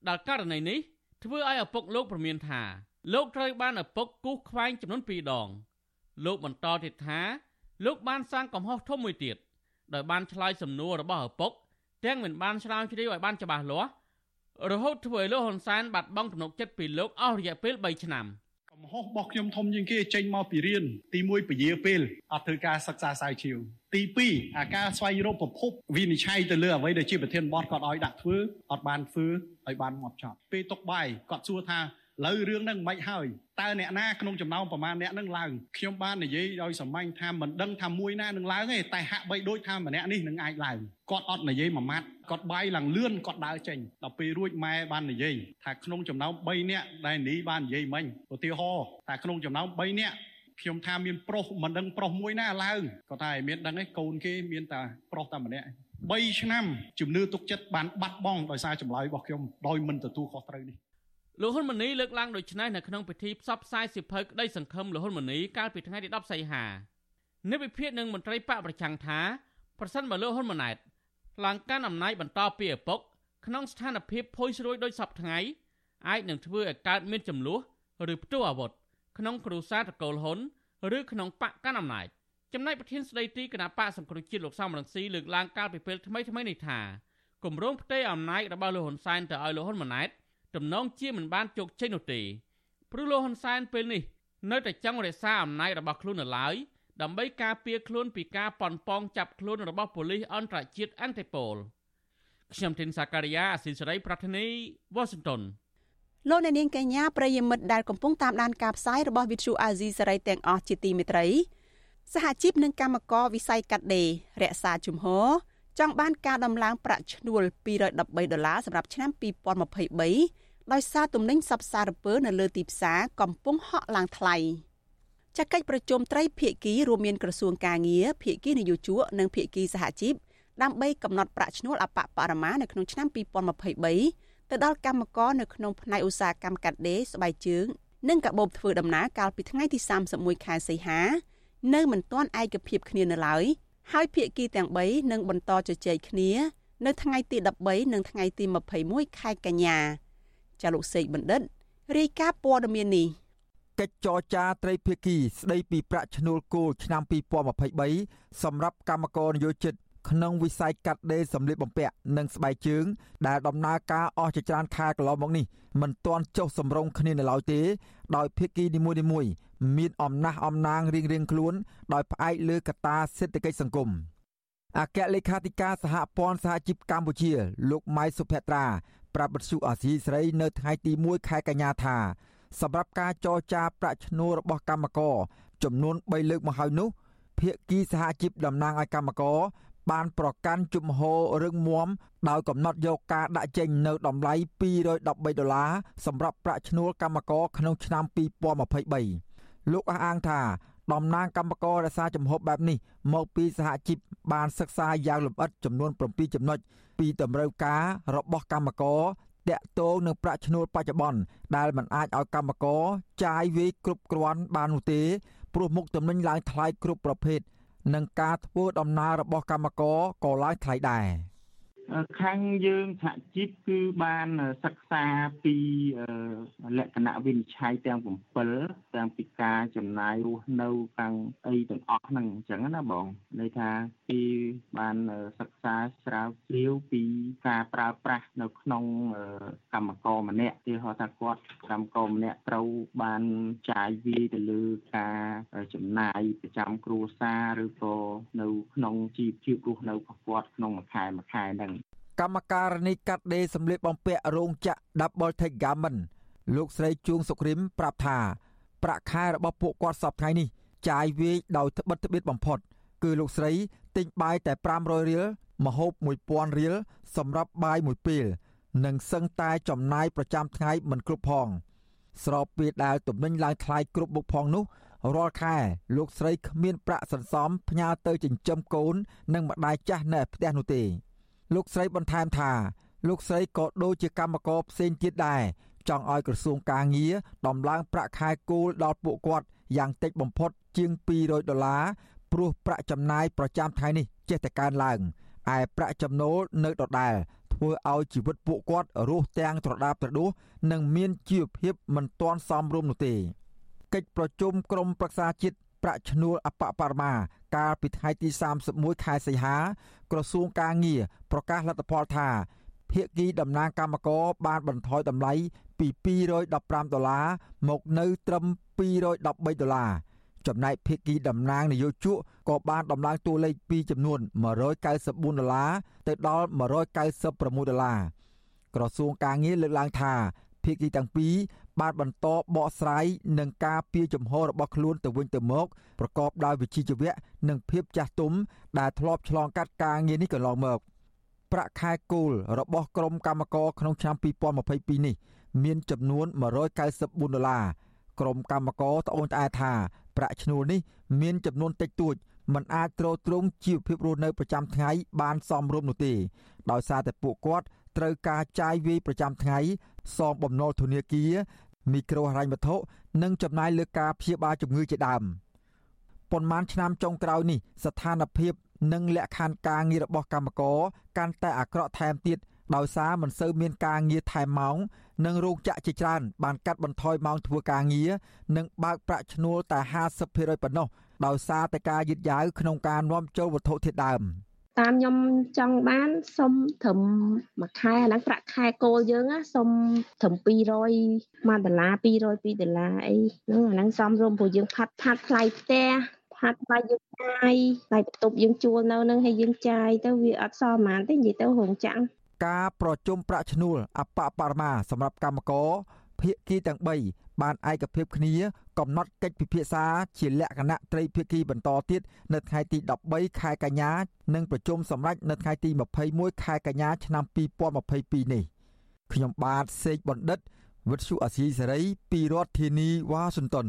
Speaker 10: ដែលករណីនេះធ្វើឲ្យឪពុកលោកប្រមានថា លោកត្រូវបានឪពុកគូសខ្វែងចំនួន2ដង លោកបន្តទៀតថា លោកបានសាងកំហុសធំមួយទៀតដោយបានឆ្លើយសំណួររបស់ឪពុកទាំងមិនបានឆ្លើយជ្រាវឲ្យបានច្បាស់លាស់រហូតធ្វើឲ្យលោកហ៊ុនសែនបាត់បង់ទំនុកចិត្តពីលោកអស់រយៈពេល3ឆ្នាំ។
Speaker 12: កំហុសរបស់ខ្ញុំធំជាងគេចេញមកពីរៀនទី1ពជាពេលអត់ធ្វើការសិក្សាស្រាវជ្រាវទី2អាការស្វែងរកប្រភពវិនិច្ឆ័យទៅលើអ្វីដែលជាប្រធានបទគាត់ឲ្យដាក់ធ្វើអត់បានធ្វើឲ្យបានមកចប់ពេលຕົកបាយគាត់សួរថា លើរឿងហ្នឹងមិនហើយតើអ្នកណាក្នុងចំណោមប្រមាណអ្នកហ្នឹងឡើងខ្ញុំបាននិយាយដោយសម្ាញ់ថាមិនដឹងថាមួយណានឹងឡើងទេតែហាក់បីដូចថាម្នាក់នេះនឹងអាចឡើងគាត់អត់និយាយមួយម៉ាត់គាត់បាយឡើងលឿនគាត់ដើរចេញដល់ពេលរួចម៉ែបាននិយាយថាក្នុងចំណោម3នាក់ដែលនីបាននិយាយមិញឧទាហរណ៍ថាក្នុងចំណោម3នាក់ខ្ញុំថាមានប្រុសមិនដឹងប្រុសមួយណាឡើងគាត់ថាឲ្យមានដឹងឯងកូនគេមានតែប្រុសតែម្នាក់3ឆ្នាំជំនឿទុកចិត្តបានបាត់បង់ដោយសារចម្លើយរបស់ខ្ញុំដោយមិនទទួលខុសត្រូវនេះ
Speaker 10: លោកហ៊ុនម៉ាណីលើកឡើងដូចនេះនៅក្នុងពិធីផ្សព្វផ្សាយសិភៅក្តីសង្ឃឹមលោកហ៊ុនម៉ាណីកាលពីថ្ងៃទី10សីហានៅវិភាគនឹងមន្ត្រីបកប្រឆាំងថាប្រសិនបើលោកហ៊ុនម៉ាណែតឡើងកាន់អំណាចបន្តពីឪពុកក្នុងស្ថានភាពភ័យស្រួយដូចសពថ្ងៃអាចនឹងធ្វើឲ្យកើតមានចំនួនឬផ្ទុះអាវុធក្នុងគ្រួសារតកូលហ៊ុនឬក្នុងបកកាន់អំណាចចំណែកប្រធានស្ដីទីគណៈបកសង្គ្រោះជាតិលោកសំរងស៊ីលើកឡើងកាលពីពេលថ្មីថ្មីនេះថាគម្រោងផ្ទេរអំណាចរបស់លោកហ៊ុនសែនទៅឲ្យលោកហ៊ុនម៉ាណែត ទំនងជាមិនបានជោគជ័យនោះទេព្រោះលោកហ៊ុនសែនពេលនេះនៅតែចង់រក្សាអំណាចរបស់ខ្លួននៅឡើយដើម្បីការពារខ្លួនពីការប៉ុនប៉ងចាប់ខ្លួនរបស់ប៉ូលីសអន្តរជាតិអន្តេប៉ូលខ្ញុំធីនសាការីយ៉ាអស៊ីសេរីប្រធានីវ៉ាស៊ីនតោន
Speaker 4: លោកអ្នកនាងកញ្ញាប្រិយមិត្តដែលកំពុងតាមដានការផ្សាយរបស់វិទ្យុអាស៊ីសេរីទាំងអស់ជាទីមេត្រីសហជីពនិងកម្មករវិស័យកាត់ដេររក្សាជំហរចង់បានការដំឡើងប្រាក់ឈ្នួល213ដុល្លារសម្រាប់ឆ្នាំ2023 ដោយសារទំនិញសពសារពើនៅលើទីផ្សារកំពុងហក់ឡើងថ្លៃចាកិច្ចប្រជុំត្រីភាគីរួមមានក្រសួងកាងារភាគីនយោជកនិងភាគីសហជីពដើម្បីកំណត់ប្រាក់ឈ្នួលអបបរមានៅក្នុងឆ្នាំ2023ទៅដល់កម្មករនៅក្នុងផ្នែកឧស្សាហកម្មកាត់ដេរស្បែកជើងនិងកាបូបធ្វើដំណើរកាលពីថ្ងៃទី31ខែសីហា នៅមិនទាន់ឯកភាពគ្នានៅឡើយហើយភាគីទាំង3នឹងបន្តជជែកគ្នា នៅថ្ងៃទី13និងថ្ងៃទី21ខែកញ្ញា ចាលោកសេកបណ្ឌិតរាយការណ៍ព័ត៌មាននេះ
Speaker 14: កិច្ចចរចាត្រីភាគីស្ដីពីប្រាក់ឈ្នួលគោលឆ្នាំ2023សម្រាប់កម្មករនិយោជិតក្នុងវិស័យកាត់ដេរសម្លៀកបំពាក់និងស្បែកជើង ដែលដំណើរការអស់ជាច្រើនខែកន្លងមកនេះមិនទាន់ចុះសម្រុងគ្នានៅឡើយទេ ដោយភាគីនីមួយៗមានអំណះអំណាងរៀងៗខ្លួន ដោយផ្អែកលើកត្តាសេដ្ឋកិច្ចសង្គមអគ្គលេខាធិការសហព័ន្ធសហជីពកម្ពុជា លោកម៉ៃសុភត្រា ប្រាប់បទសុអាស៊ីសេរីនៅថ្ងៃទី1ខែកញ្ញាថាសម្រាប់ការចរចាប្រាក់ឈ្នួលរបស់កម្មករចំនួន3លើកមកហើយនោះភាគីសហជីពតំណាងឲ្យកម្មករបានប្រកាន់ជំហររឹងមាំដោយកំណត់យកការដាក់ចេញនៅតម្លៃ213ដុល្លារសម្រាប់ប្រាក់ឈ្នួលកម្មករក្នុងឆ្នាំ2023លោកអះអាងថា តំណាងកម្មកររក្សាជំហរបែបនេះមកពីសហជីពបានសិក្សាយ៉ាងលម្អិតចំនួន7ចំណុចពីតម្រូវការរបស់កម្មករតាក់ទងនឹងប្រាក់ឈ្នួលបច្ចុប្បន្នដែលមិនអាចឲ្យកម្មករចាយវាយគ្រប់គ្រាន់បាននោះទេព្រោះមុខទំនិញឡើងថ្លៃគ្រប់ប្រភេទនិងការធ្វើដំណើររបស់កម្មករក៏ឡើងថ្លៃដែរ។
Speaker 15: ខាងយើងសហជីពគឺបានសិក្សាពីលក្ខណៈវិនិច្ឆ័យទាំង7ទាំងពីការចំណាយរស់នៅខាងអីទាំងអស់ហ្នឹងអញ្ចឹងណាបងន័យថាពីបានសិក្សាស្រាវជ្រាវពីការប្រើប្រាស់នៅក្នុងកម្មករម្នាក់ទីហៅថាគាត់កម្មករម្នាក់ត្រូវបានចាយវាយទៅលើការចំណាយប្រចាំគ្រួសារឬក៏នៅក្នុងជីវភាពរស់នៅរបស់គាត់ក្នុងមួយខែមួយខែហ្នឹង
Speaker 14: កម្មការនីកាត់ដេរសម្លៀកបំពាក់រោងចក្រ Double Take Garment លោកស្រីជួងសុក្រិមប្រាប់ថាប្រាក់ខែរបស់ពួកគាត់សប្តាហ៍នេះចាយវាយដោយត្បិតត្បៀតបំផុត គឺលោកស្រីទិញបាយតែ500រៀលម្ហូប1000រៀលសម្រាប់បាយមួយពេលនិងសឹងតែចំណាយប្រចាំថ្ងៃមិនគ្រប់ផង ស្របពេលដែលទំនិញឡើងថ្លៃគ្រប់មុខផងនោះរាល់ខែលោកស្រីគ្មានប្រាក់សន្សំផ្ញើទៅចិញ្ចឹមកូន និងម្ដាយចាស់នៅផ្ទះនោះទេ លោកស្រីបន្ថែមថា លោកស្រីក៏ដូចជាកម្មករផ្សេងទៀតដែរចង់ឲ្យក្រសួងកាងារដំឡើងប្រាក់ខែគោលដល់ពួកគាត់យ៉ាងតិចបំផុតជាង200ដុល្លារព្រោះប្រាក់ចំណាយប្រចាំថ្ងៃនេះចេះតែកើនឡើងឯប្រាក់ចំណូលនៅដដែល ធ្វើឲ្យជីវិតពួកគាត់រស់ទាំងត្រដាបត្រដួសនិងមានជីវភាពមិនទាន់សមរម្យនោះទេកិច្ចប្រជុំក្រុមប្រឹក្សាជាតិ ប្រាក់ឈ្នួលអបបរមាកាលពីថ្ងៃទី31ខែសីហា ក្រសួងកាងារប្រកាសលទ្ធផលថាភាគីតំណាងកម្មករបានបន្ថយតម្លៃពី215ដុល្លារមកនៅត្រឹម213ដុល្លារចំណែកភាគីតំណាងនយោជកក៏បានដំឡើងតួលេខពីចំនួន194ដុល្លារទៅដល់196ដុល្លារក្រសួងកាងារលើកឡើងថាភាគីទាំងពីរ បានបន្តបកស្រាយនឹងការពៀចំហរបស់ខ្លួនទៅវិញទៅមកប្រកបដោយវិជ្ជាជីវៈនិងភាពចាស់ទុំដែលធ្លាប់ឆ្លងកាត់ការងារនេះកន្លងមកប្រាក់ខែគោលរបស់ក្រុមកម្មករក្នុងឆ្នាំ2022នេះមានចំនួន194ដុល្លារក្រុមកម្មករត្អូញត្អែថាប្រាក់ឈ្នួលនេះមានចំនួនតិចតួចមិនអាចទ្រទ្រង់ជីវភាពរស់នៅប្រចាំថ្ងៃបានសមរម្យនោះទេដោយសារតែពួកគាត់ត្រូវការចាយវាយប្រចាំថ្ងៃ សងបំណុលធនាគារមីក្រូហិរញ្ញវត្ថុនិងចំណាយលើការព្យាបាលជំងឺជាដើមប៉ុន្មានឆ្នាំចុងក្រោយនេះស្ថានភាពនិងលក្ខខណ្ឌការងាររបស់កម្មករកាន់តែអាក្រក់ថែមទៀតដោយសារមិនសូវមានការងារថែមម៉ោងនិងរោងចក្រជាច្រើនបានកាត់បន្ថយម៉ោងធ្វើការងារនិងបើកប្រាក់ឈ្នួលតែ50%ប៉ុណ្ណោះដោយសារតែការយឺតយ៉ាវក្នុងការនាំចូលវត្ថុធាតុដើម។
Speaker 16: តាមខ្ញុំចង់បានសុំត្រឹមមួយខែអាហ្នឹងប្រាក់ខែគោលយើងសុំត្រឹម200មួយដុល្លារ202ដុល្លារអីហ្នឹងអាហ្នឹងសមរម្យព្រោះយើងផាត់ផាត់ថ្លៃផ្ទះផាត់ថ្លៃយើងចាយថ្លៃបន្ទប់យើងជួលនៅនឹងហើយយើងចាយទៅវាអត់សល់ប៉ុន្មានទេនិយាយទៅរោងចាំង
Speaker 14: ការប្រជុំប្រាក់ឈ្នួលអបបរមាសម្រាប់កម្មករភាគីទាំង3 បានឯកភាពគ្នាកំណត់កិច្ចពិភាក្សាជាលក្ខណៈត្រីភាគីបន្តទៀតនៅថ្ងៃទី13ខែកញ្ញានិងប្រជុំសម្រាប់នៅថ្ងៃទី21ខែកញ្ញាឆ្នាំ2022នេះខ្ញុំបាទសេកបណ្ឌិតវិទ្យុអាស៊ីសេរីពីរដ្ឋធានីវ៉ាស៊ីនតោន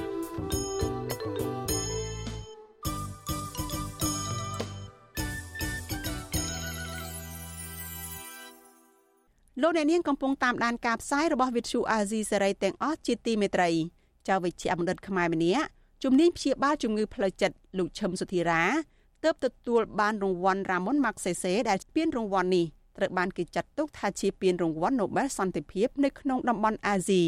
Speaker 4: លោកអ្នកនាងកំពុងតាមដានការផ្សាយរបស់ Vithu Azizi សេរីទាំងអស់ជាទីមេត្រីចៅវិជ្ជាបណ្ឌិតខ្មែរម្នាក់ជំនាញព្យាបាលជំងឺផ្លូវចិត្តលោកឈឹមសុធិរាទើបទទួលបានរង្វាន់ Ramon Magsaysay ដែលពានរង្វាន់នេះត្រូវបានគេចាត់ទុកថាជាពានរង្វាន់ Nobel សន្តិភាពនៅក្នុងតំបន់អាស៊ី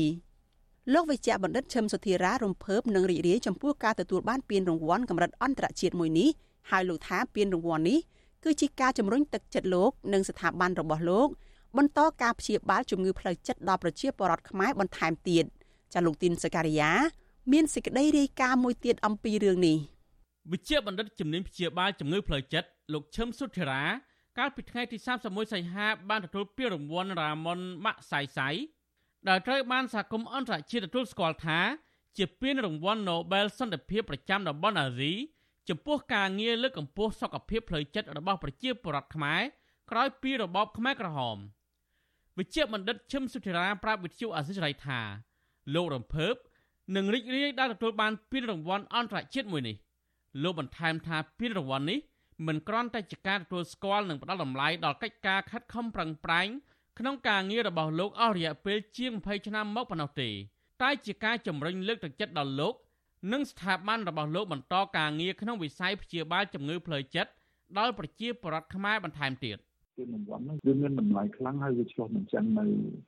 Speaker 4: លោកវិជ្ជបណ្ឌិតឈឹមសុធារារំភើបនិងរីករាយចំពោះការទទួលបានពានរង្វាន់កម្រិតអន្តរជាតិមួយនេះហើយលោកថាពានរង្វាន់នេះគឺជាការជំរុញទឹកចិត្តលោកនិងស្ថាប័នរបស់លោក បន្តការព្យាបាលជំងឺផ្លូវចិត្តដល់ប្រជាពលរដ្ឋខ្មែរបន្ថែមទៀតចាលោកទីនសការីយ៉ាមានសេចក្តីរាយការណ៍មួយទៀតអំពីរឿងនេះ
Speaker 10: វិជ្ជាបណ្ឌិតជំនាញព្យាបាលជំងឺផ្លូវចិត្តលោកឈឹមសុធិរាកាលពីថ្ងៃទី31សីហាបានទទួលពានរង្វាន់រ៉ាមុនម៉ាក់សៃសៃដែលត្រូវបានសហគមន៍អន្តរជាតិទទួលស្គាល់ថាជាពានរង្វាន់ Nobel សន្តិភាពប្រចាំតំបន់អាស៊ីចំពោះការងារលើកកម្ពស់សុខភាពផ្លូវចិត្តរបស់ប្រជាពលរដ្ឋខ្មែរក្រោយពីរបបខ្មែរក្រហម វិជ្ជបណ្ឌិតឈឹមសុធិរាប្រាប់វិទ្យុអាស៊ីសេរីថាលោករំភើបនឹងរីករាយដែលទទួលបានពានរង្វាន់អន្តរជាតិមួយនេះលោកបន្ថែមថាពានរង្វាន់នេះមិនគ្រាន់តែជាការទទួលស្គាល់និងផ្ដល់តម្លៃដល់កិច្ចការខិតខំប្រឹងប្រែងក្នុងការងាររបស់លោកអស់រយៈពេលជាង20ឆ្នាំមកប៉ុណ្ណោះទេតែជាការជំរុញលើកទឹកចិត្តដល់លោកនិងស្ថាប័នរបស់លោកបន្តការងារក្នុងវិស័យព្យាបាលជំងឺផ្លូវចិត្តដល់ប្រជាពលរដ្ឋខ្មែរបន្ថែមទៀត
Speaker 17: ពានរង្វាន់នោះវាមានតម្លៃខ្លាំងហើយវាឆ្លុះបញ្ចាំងនៅ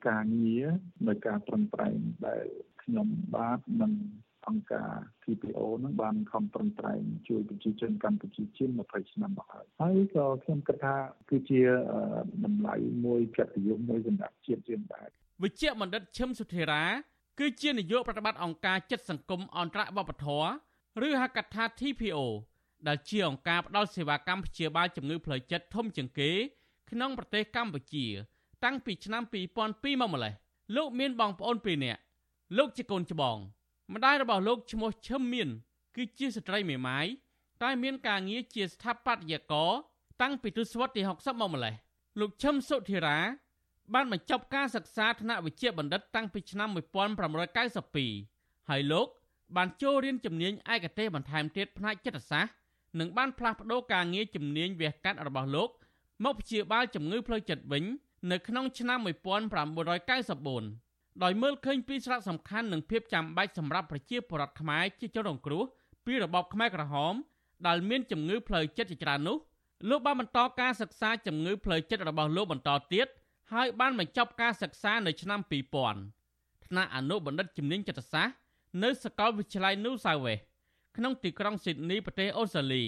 Speaker 17: ការងារនៅការប្រឹងប្រែងដែលខ្ញុំបាទនិងអង្គការ TPO នឹងបានខំប្រឹងប្រែងជួយប្រជាជនកម្ពុជាជាង20ឆ្នាំមកហើយហើយក៏ខ្ញុំគិតថាគឺជាតម្លៃមួយកិត្តិយសមួយសម្រាប់ជាតិយើងដែរ
Speaker 10: វិជ្ជបណ្ឌិតឈឹមសុធិរាគឺជានាយកប្រតិបត្តិអង្គការចិត្តសង្គមអន្តរវប្បធម៌ឬហៅកាត់ថា TPO ដែលជាអង្គការផ្ដល់សេវាកម្មព្យាបាលជំងឺផ្លូវចិត្តធំជាងគេ ក្នុងប្រទេសកម្ពុជា តាំងពីឆ្នាំ2002មកម្លេះលោកមានបងប្អូនពីរនាក់លោកជាកូនច្បងម្ដាយរបស់លោកឈ្មោះឈឹមមាន គឺជាស្ត្រីមេម៉ាយតែមានការងារជាស្ថាបត្យករតាំងពីទសវត្សរ៍ទី60មកម្លេះលោកឈឹមសុធិរា បានបញ្ចប់ការសិក្សាថ្នាក់វិជ្ជាបណ្ឌិតតាំងពីឆ្នាំ1992ហើយលោក បានចូលរៀនជំនាញឯកទេសបន្ថែមទៀតផ្នែកចិត្តសាស្ត្រនិងបានផ្លាស់ប្តូរការងារជំនាញវះកាត់របស់លោក មកព្យាបាលជំងឺផ្លូវចិត្តវិញ នៅក្នុងឆ្នាំ1994ដោយមើលឃើញពីសារៈសំខាន់និងភាពចាំបាច់សម្រាប់ប្រជាពលរដ្ឋខ្មែរជាជនរងគ្រោះពីរបបខ្មែរក្រហមដែលមានជំងឺផ្លូវចិត្តជាច្រើននោះលោកបានបន្តការសិក្សាជំងឺផ្លូវចិត្តរបស់លោកបន្តទៀតហើយបានបញ្ចប់ការសិក្សានៅឆ្នាំ2000ថ្នាក់អនុបណ្ឌិតជំនាញចិត្តសាស្ត្រនៅសាកលវិទ្យាល័យ New South Wales ក្នុងទីក្រុង Sydney ប្រទេសអូស្ត្រាលី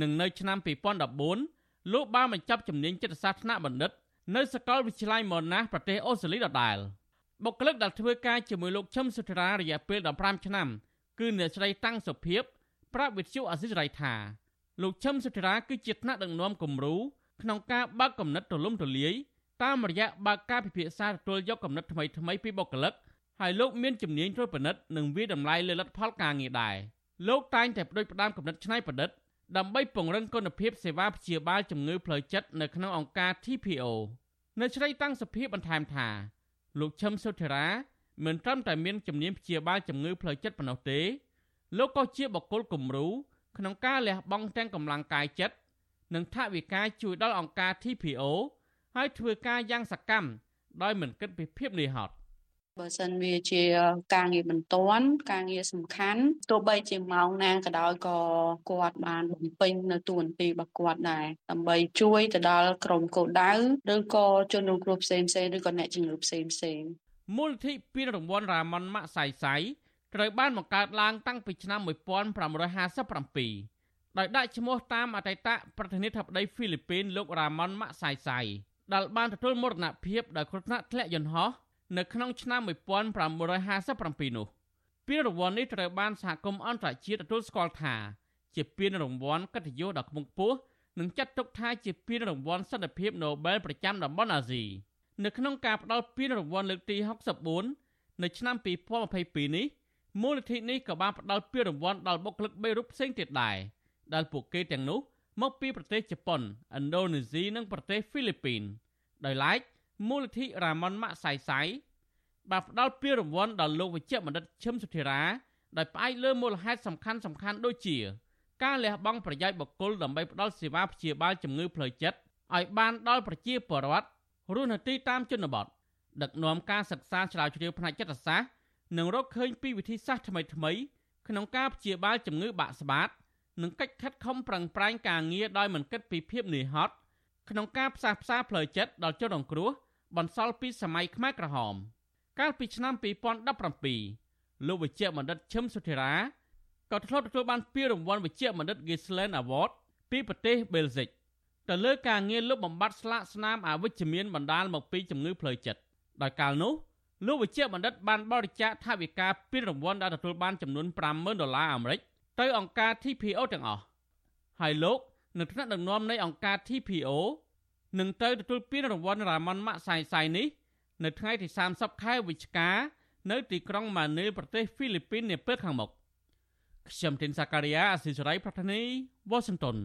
Speaker 10: និងនៅឆ្នាំ2014 លោកបានបញ្ចប់ជំនាញចិត្តសាស្ត្រថ្នាក់បណ្ឌិតនៅសាកលវិទ្យាល័យ Monash ប្រទេសអូស្ត្រាលីដដែលបុគ្គលិកដែលធ្វើការជាមួយលោកឈឹមសុធរារយៈពេល15ឆ្នាំគឺអ្នកស្រីតាំងសុភាពប្រាប់វិទ្យុអសិរ័យថាលោកឈឹមសុធរាគឺជាថ្នាក់ដឹកនាំគំរូក្នុងការបើកគំនិតទូលំទូលាយតាមរយៈបើកការពិភាក្សាទទួលយកគំនិតថ្មីថ្មីពីបុគ្គលិកហើយលោកមានជំនាញត្រួតពិនិត្យនិងវាតម្លៃលើលទ្ធផលការងារដែរលោកតែងតែបដិផ្ដាំគំនិតច្នៃប្រឌិត ដើម្បីពង្រឹងគុណភាពសេវាព្យាបាលជំងឺផ្លូវចិត្តនៅក្នុងអង្គការ TPO នៅជ្រៃតាំងសុភាពបន្ថែមថាលោកឈឹមសុធិរាមិនត្រឹមតែមានជំនាញព្យាបាលជំងឺផ្លូវចិត្តប៉ុណ្ណោះទេ លោកក៏ជាបុគ្គលគំរូក្នុងការលះបង់ទាំងកម្លាំងកាយចិត្តនិងថវិកាជួយដល់អង្គការ TPO ហើយធ្វើការយ៉ាងសកម្មដោយមិនគិតពីភាពនឿយហត់
Speaker 18: បើសិនវាជាការងារបន្ទាន់ការងារសំខាន់ទោះបីជាម៉ោងណាក៏ដោយក៏គាត់បានបំពេញនៅតួនាទីរបស់គាត់ដែរដើម្បីជួយទៅដល់ក្រុមគោលដៅឬក៏ជនរងគ្រោះផ្សេងផ្សេងឬក៏អ្នកជំងឺផ្សេងផ្សេង
Speaker 10: មូលនិធិពានរង្វាន់រ៉ាម៉ុនម៉ាក់សៃសៃត្រូវបានបង្កើតឡើងតាំងពីឆ្នាំ1557ដោយដាក់ឈ្មោះតាមអតីតប្រធានាធិបតីហ្វីលីពីនលោករ៉ាម៉ុនម៉ាក់សៃសៃដែលបានទទួលមរណភាពដោយគ្រោះថ្នាក់ធ្លាក់យន្តហោះ នៅក្នុងឆ្នាំ1957នោះពានរង្វាន់នេះត្រូវបានសហគមន៍អន្តរជាតិទទួលស្គាល់ថា ជាពានរង្វាន់កិត្តិយសដ៏ខ្ពង់ខ្ពស់និងចាត់ទុកថាជាពានរង្វាន់សន្តិភាព Nobel ប្រចាំតំបន់អាស៊ីនៅក្នុងការផ្តល់ពានរង្វាន់លើកទី64នៅឆ្នាំ2022នេះមូលនិធិនេះក៏បានផ្តល់ពានរង្វាន់ដល់បុគ្គលិក3រូបផ្សេងទៀតដែរដែលពួកគេទាំងនោះមកពីប្រទេសជប៉ុនឥណ្ឌូនេស៊ីនិងប្រទេសហ្វីលីពីនដោយឡែក មូលនិធិរ៉ាម៉ុនម៉ាក់សៃសៃបានផ្ដល់ពានរង្វាន់ដល់លោកវិជ្ជបណ្ឌិតឈឹមសុធិរាដោយផ្អែកលើមូលហេតុសំខាន់សំខាន់ដូចជា ការលះបង់ប្រយោជន៍បុគ្គលដើម្បីផ្ដល់សេវាព្យាបាលជំងឺផ្លូវចិត្តឲ្យបានដល់ប្រជាពលរដ្ឋរស់នៅទីតាមជនបទដឹកនាំការសិក្សាឆ្លាវជ្រាវផ្នែកចិត្តសាស្ត្រនិងរកឃើញពីវិធីសាស្ត្រថ្មីៗក្នុងការព្យាបាលជំងឺបាក់ស្បាតនិងកិច្ចខិតខំប្រឹងប្រែងការងារដោយមិនគិតពីភាពនឿយហត់ក្នុងការផ្សះផ្សាផ្លូវចិត្តដល់ជនរងគ្រោះ បន្សល់ពីសម័យខ្មែរក្រហម កាលពីឆ្នាំ2017លោកវិជ្ជបណ្ឌិតឈឹមសុធិរាក៏ធ្លាប់ទទួលបានពានរង្វាន់វិជ្ជបណ្ឌិត Gisland Award ពីប្រទេសបែលហ្សិកទៅលើការងារលុបបំបាត់ស្លាកស្នាមអវិជ្ជមានបណ្ដាលមកពីជំងឺផ្លូវចិត្តដោយកាលនោះលោកវិជ្ជបណ្ឌិតបានបរិច្ចាគថវិកាពានរង្វាន់ដែលទទួលបានចំនួន50,000ដុល្លារអាមេរិកទៅអង្គការ TPO ទាំងអស់ហើយលោកនៅថ្នាក់ដឹកនាំនៃអង្គការ TPO នឹងទៅទទួលពានរង្វាន់រ៉ាម៉ុនម៉ាក់សាយសាយនេះនៅថ្ងៃទី30ខែវិច្ឆិកានៅទីក្រុងម៉ានីលប្រទេសហ្វីលីពីននាពេលខាងមុខខ្ញុំទីនសាការីយ៉ាអស៊ីសេរីប្រធានីវ៉ាស៊ីនតោន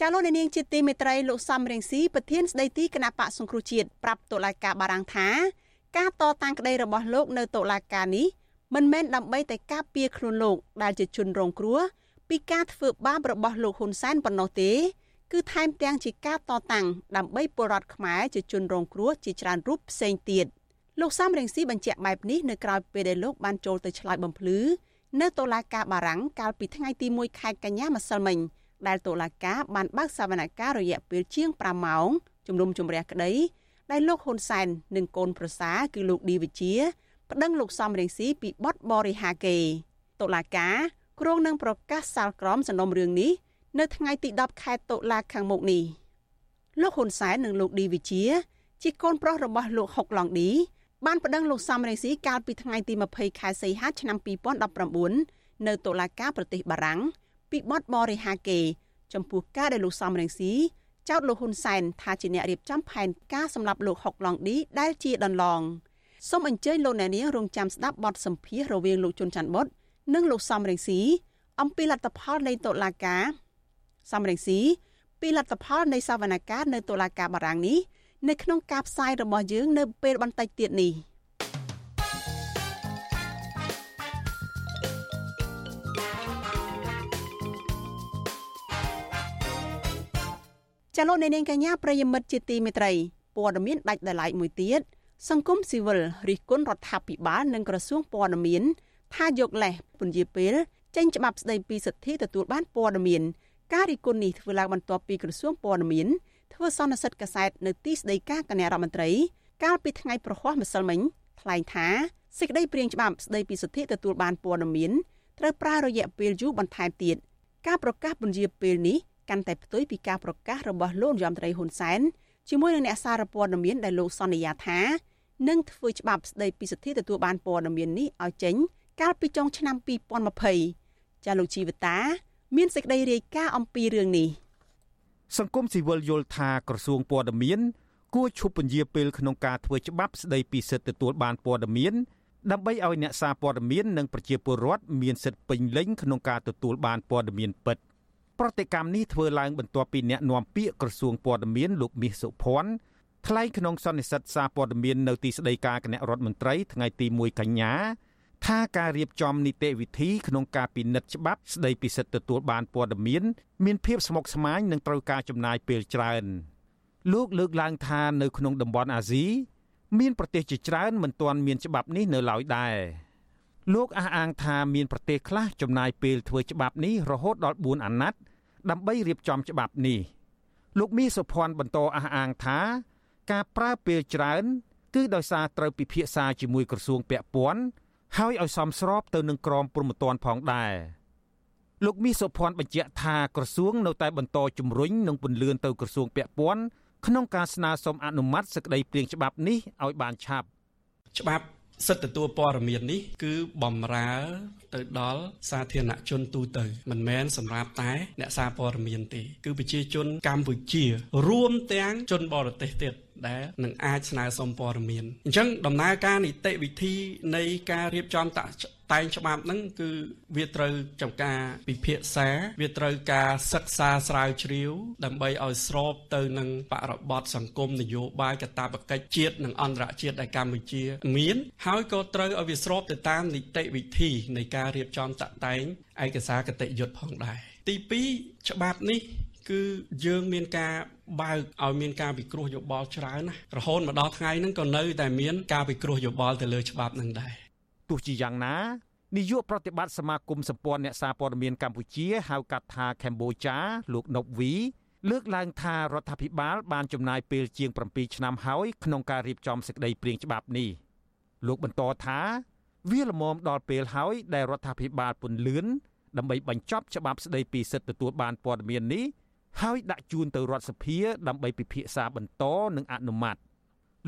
Speaker 4: ចាលោកនាងជាទីមេត្រីលោកសំរៀងស៊ីប្រធានស្ដីទីគណៈបកសង្គ្រោះជាតិប្រាប់តុលាការបារាំងថាការតតាំងក្តីរបស់លោកនៅតុលាការនេះមិនមែនដើម្បីតែការពារខ្លួនលោកដែលជាជនរងគ្រោះពីការធ្វើបាបរបស់លោកហ៊ុនសែនប៉ុណ្ណោះទេ គឺថែមទាំងជាការតតាំងដើម្បីពលរដ្ឋខ្មែរជាជនរងគ្រោះជាច្រើនរូបផ្សេងទៀតលោកសំរងស៊ីបញ្ជាក់បែបនេះនៅក្រៅពេលដែលលោកបានចូលទៅឆ្លើយបំភ្លឺនៅតុលាការបារាំងកាលពីថ្ងៃទី1ខែកញ្ញាម្សិលមិញដែលតុលាការបានបើកសវនកម្មរយៈពេលជាង5ម៉ោងជំនុំជម្រះក្តីដែលលោកហ៊ុនសែននិងកូនប្រសាគឺលោកឌីវិជាប្តឹងលោកសំរងស៊ីពីបទបរិហាកេតុលាការគ្រងនឹងប្រកាសសាលក្រមសំណុំរឿងនេះ នៅថ្ងៃទី10ខែតុលាខាងមុខនេះលោកហ៊ុនសែននិងលោកឌីវិជាជាកូនប្រុសរបស់លោកហុកឡុងឌីបានប្តឹងលោកសំរងស៊ីកាលពីថ្ងៃទី20ខែសីហាឆ្នាំ2019នៅតុលាការប្រទេសបារាំងពីបទបរិហាកេ ចំពោះការដែលលោកសំរងស៊ីចោទលោកហ៊ុនសែនថាជាអ្នករៀបចំផែនការសម្រាប់លោកហុកឡុងឌីដែលជាដន្លងសូមអញ្ជើញលោកអ្នកនាងរងចាំស្ដាប់បទសម្ភាសន៍រវាងលោកជុនច័ន្ទបុតនិងលោកសំរងស៊ីអំពីលទ្ធផលនៃតុលាការ សំរងស៊ីពីលទ្ធផលនៃសវនកម្មនៅតុលាការបារាំងនេះនៅក្នុងការផ្សាយរបស់យើងនៅពេលបន្តិចទៀតនេះចលនានាងកញ្ញាប្រិយមិត្តជាទីមេត្រីព័ត៌មានដាច់ដライមួយទៀតសង្គមស៊ីវិលរិះគន់រដ្ឋាភិបាលនិងក្រសួងព័ត៌មាន ថាយកលេសពន្យាពេលចេញច្បាប់ស្តីពីសិទ្ធិទទួលបានព័ត៌មាន ការរិះគន់នេះធ្វើឡើងបន្ទាប់ពីក្រសួងព័ត៌មានធ្វើសន្និសិទកាសែតនៅទីស្តីការគណៈរដ្ឋមន្ត្រី កាលពីថ្ងៃប្រហ័សម្សិលមិញថ្លែងថាសេចក្តីព្រាងច្បាប់ស្តីពីសិទ្ធិទទួលបានព័ត៌មានត្រូវប្រើរយៈពេលយូរបន្ថែមទៀតការប្រកាសពន្យាពេលនេះកាន់តែផ្ទុយពីការប្រកាសរបស់លោកនាយរដ្ឋមន្ត្រីហ៊ុនសែនជាមួយនឹងអ្នកសារព័ត៌មានដែលលោកសន្យាថានឹងធ្វើច្បាប់ស្តីពីសិទ្ធិទទួលបានព័ត៌មាននេះឲ្យចេញ កាលពីចុងឆ្នាំ2020ចាលោកជីវតា មានសេចក្តីរាយការណ៍អំពីរឿងនេះ
Speaker 19: សង្គមស៊ីវិលយល់ថាក្រសួងព័ត៌មានគួរឈប់ពន្យាពេលក្នុងការធ្វើច្បាប់ស្តីពីសិទ្ធិទទួលបានព័ត៌មានដើម្បីឲ្យអ្នកសារព័ត៌មាននិងប្រជាពលរដ្ឋមានសិទ្ធិពេញលេញក្នុងការទទួលបានព័ត៌មានពិតប្រតិកម្មនេះធ្វើឡើងបន្ទាប់ពីអ្នកនាំពាក្យក្រសួងព័ត៌មានលោកមាសសុភ័ណ្ឌថ្លែងក្នុងសន្និសីទសារព័ត៌មាននៅទីស្តីការគណៈរដ្ឋមន្ត្រីថ្ងៃទី1កញ្ញា ថាការរៀបចំនីតិវិធីក្នុងការពិនិត្យច្បាប់ស្តីពីសិទ្ធិទទួលបានព័ត៌មាន មានភាពស្មុគស្មាញនិងត្រូវការចំណាយពេលច្រើនលោកលើកឡើងថានៅក្នុងតំបន់អាស៊ីមានប្រទេសជាច្រើនមិនទាន់មានច្បាប់នេះនៅឡើយដែរលោកអះអាងថាមានប្រទេសខ្លះចំណាយពេលធ្វើច្បាប់នេះរហូតដល់4អាណត្តិដើម្បីរៀបចំច្បាប់នេះលោកមីសុភ័ណ្ឌបន្តអះអាងថាការប្រើពេលច្រើន គឺដោយសារត្រូវពិភាក្សាជាមួយក្រសួងពាក់ព័ន្ធ ហើយឲ្យសមស្របទៅនឹងក្រមព្រហ្មទណ្ឌផងដែរលោកមីសុភ័ណ្ឌបញ្ជាក់ថាក្រសួងនៅតែបន្តជំរុញនិងពន្លឿនទៅក្រសួងពាក់ព័ន្ធក្នុងការស្នើសុំអនុម័តសេចក្តីព្រាងច្បាប់នេះឲ្យបានឆាប់
Speaker 20: ច្បាប់សិទ្ធិទទួលព័ត៌មាននេះគឺបំរើទៅដល់សាធារណជនទូទៅមិនមែនសម្រាប់តែអ្នកសារព័ត៌មានទេ គឺប្រជាជនកម្ពុជា រួមទាំងជនបរទេសទៀត ដែលនឹងអាចស្នើសុំព័ត៌មានអញ្ចឹងដំណើរការនីតិវិធីនៃការរៀបចំតតែងច្បាប់ហ្នឹងគឺវាត្រូវចំការពិភាក្សាវាត្រូវការសិក្សាស្រាវជ្រាវ ដើម្បីឲ្យស្របទៅនឹងបរិបទសង្គមនយោបាយកាតព្វកិច្ចជាតិនិងអន្តរជាតិដែលកម្ពុជា មាន ហើយក៏ត្រូវឲ្យវាស្របទៅតាមនីតិវិធីនៃការរៀបចំតតែងឯកសារគតិយុត្តផងដែរទី2ច្បាប់នេះគឺយើងមានការ បើកឲ្យមានការពិគ្រោះយោបល់ច្រើនណារហូតមកដល់ថ្ងៃហ្នឹងក៏នៅតែមានការពិគ្រោះយោបល់ទៅលើច្បាប់ហ្នឹងដែរ
Speaker 19: ទោះជាយ៉ាងណានាយកប្រតិបត្តិសមាគមសម្ព័ន្ធអ្នកសារព័ត៌មានកម្ពុជាហៅកាត់ថាកម្ពុជាលោកណុកវីលើកឡើងថារដ្ឋាភិបាល បានចំណាយពេលជាង7ឆ្នាំហើយក្នុងការរៀបចំសេចក្តីព្រាងច្បាប់នេះលោកបន្តថាវាល្មមដល់ពេលហើយដែលរដ្ឋាភិបាលពន្លឿនដើម្បីបញ្ចប់ច្បាប់ស្តីពីសិទ្ធិទទួលបានព័ត៌មាននេះ ហើយដាក់ជូនទៅរដ្ឋសភា ដើម្បីពិភាក្សាបន្តនិងអនុម័ត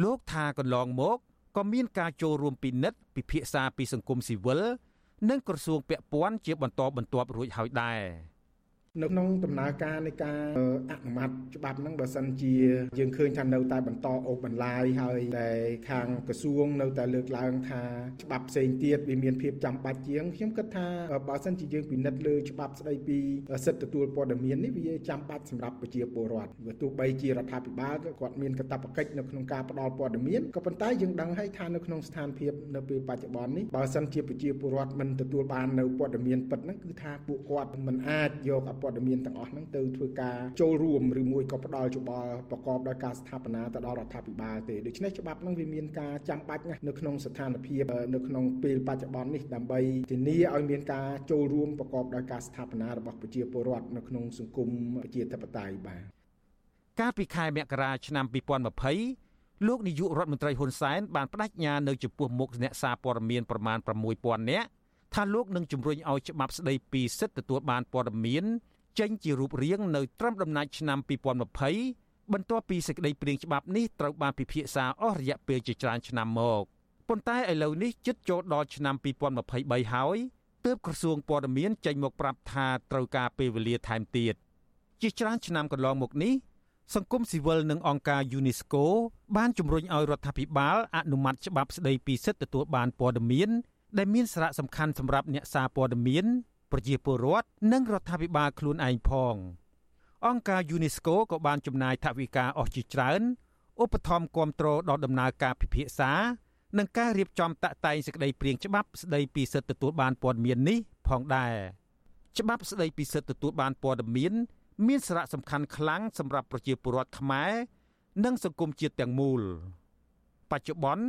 Speaker 19: លោកថាកន្លងមកក៏មានការចូលរួមពិនិត្យពិភាក្សាពីសង្គមស៊ីវិលនិងក្រសួងពាក់ព័ន្ធជាបន្តបន្ទាប់រួចហើយដែរ។
Speaker 21: នៅក្នុងដំណើរការនៃការអនុម័តច្បាប់ហ្នឹងបើសិនជាយើងឃើញថានៅតែបន្តអូសបន្លាយហើយតែខាងក្រសួងនៅតែលើកឡើងថាច្បាប់ផ្សេងទៀតវាមានភាពចាំបាច់ជាងខ្ញុំគិតថាបើសិនជាយើងពិនិត្យលើច្បាប់ស្ដីពីសិទ្ធិទទួលព័ត៌មាននេះវាចាំបាច់សម្រាប់ប្រជាពលរដ្ឋវាទោះបីជារដ្ឋាភិបាលគាត់មានកាតព្វកិច្ចនៅក្នុងការផ្ដល់ព័ត៌មានក៏ប៉ុន្តែយើងដឹងហើយថានៅក្នុងស្ថានភាពនៅពេលបច្ចុប្បន្ននេះបើសិនជាប្រជាពលរដ្ឋមិនទទួលបាននៅព័ត៌មានពិតហ្នឹងគឺថាពួកគាត់មិនអាចយកព័ត៌មានទាំងអស់ហ្នឹងទៅធ្វើការចូលរួមឬមួយក៏ផ្ដល់យោបល់ប្រកបដោយការស្ថាបនាទៅដល់រដ្ឋាភិបាលទេដូច្នេះច្បាប់ហ្នឹងវាមានការចាំបាច់ណាស់នៅក្នុងស្ថានភាពនៅក្នុងពេលបច្ចុប្បន្ននេះដើម្បីធានាឲ្យមានការចូលរួមប្រកបដោយការស្ថាបនារបស់ប្រជាពលរដ្ឋនៅក្នុងសង្គមប្រជាធិបតេយ្យបាទ
Speaker 19: កាលពីខែមករាឆ្នាំ2020លោកនាយករដ្ឋមន្ត្រីហ៊ុនសែនបានបដិញ្ញានៅចំពោះមុខអ្នកសារព័ត៌មានប្រមាណ6000នាក់ថាលោកនឹងជំរុញឲ្យច្បាប់ស្ដីពីសិទ្ធិទទួលបានព័ត៌មាន ចេញជារូបរាងនៅត្រឹមដំណាច់ឆ្នាំ2020បន្ទាប់ពីសេចក្តីព្រាងច្បាប់នេះត្រូវបានពិភាក្សាអស់រយៈពេលជាច្រើនឆ្នាំមកប៉ុន្តែឥឡូវនេះជិតចូលដល់ឆ្នាំ2023ហើយទើបក្រសួងព័ត៌មានចេញមកប្រាប់ថាត្រូវការពេលវេលាថែមទៀតជាច្រើនឆ្នាំកន្លងមកនេះសង្គមស៊ីវិលនិងអង្គការ UNESCO បានជំរុញឲ្យរដ្ឋាភិបាលអនុម័តច្បាប់ស្តីពីសិទ្ធិទទួលបានព័ត៌មានដែលមានសារៈសំខាន់សម្រាប់អ្នកសារព័ត៌មាន ប្រជាពលរដ្ឋនិងរដ្ឋាភិបាលខ្លួនឯងផង អង្គការ UNESCO ក៏បានចំណាយថវិកាអស់ជាច្រើនឧបត្ថម្ភគ្រប់គ្រងដល់ដំណើរការពិភាក្សានិងការរៀបចំតាក់តែងសេចក្តីព្រាងច្បាប់ស្តីពីសិទ្ធិទទួលបានព័ត៌មាននេះផងដែរច្បាប់ស្តីពីសិទ្ធិទទួលបានព័ត៌មាន មានសារៈសំខាន់ខ្លាំងសម្រាប់ប្រជាពលរដ្ឋខ្មែរនិងសង្គមជាតិទាំងមូលបច្ចុប្បន្ន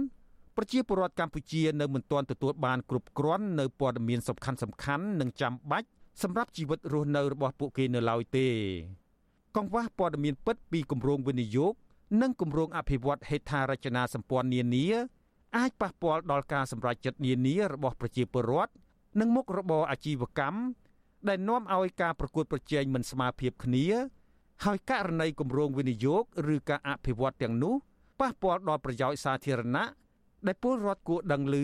Speaker 19: ប្រជាពលរដ្ឋកម្ពុជានៅមិនទាន់ទទួលបានគ្រប់គ្រាន់នៅព័ត៌មានសំខាន់សំខាន់និងចាំបាច់សម្រាប់ជីវិតរស់នៅរបស់ពួកគេនៅឡើយទេ កង្វះព័ត៌មានពិតពីគម្រោងវិនិយោគនិងគម្រោងអភិវឌ្ឍហេដ្ឋារចនាសម្ព័ន្ធនានាអាចប៉ះពាល់ដល់ការសម្រេចចិត្តនានារបស់ប្រជាពលរដ្ឋនិងមុខរបរអាជីវកម្មដែលនាំឲ្យការប្រកួតប្រជែងមិនស្មើភាពគ្នា ហើយករណីគម្រោងវិនិយោគឬការអភិវឌ្ឍទាំងនោះប៉ះពាល់ដល់ប្រយោជន៍សាធារណៈ ដែលពលរដ្ឋគួរដឹងឮ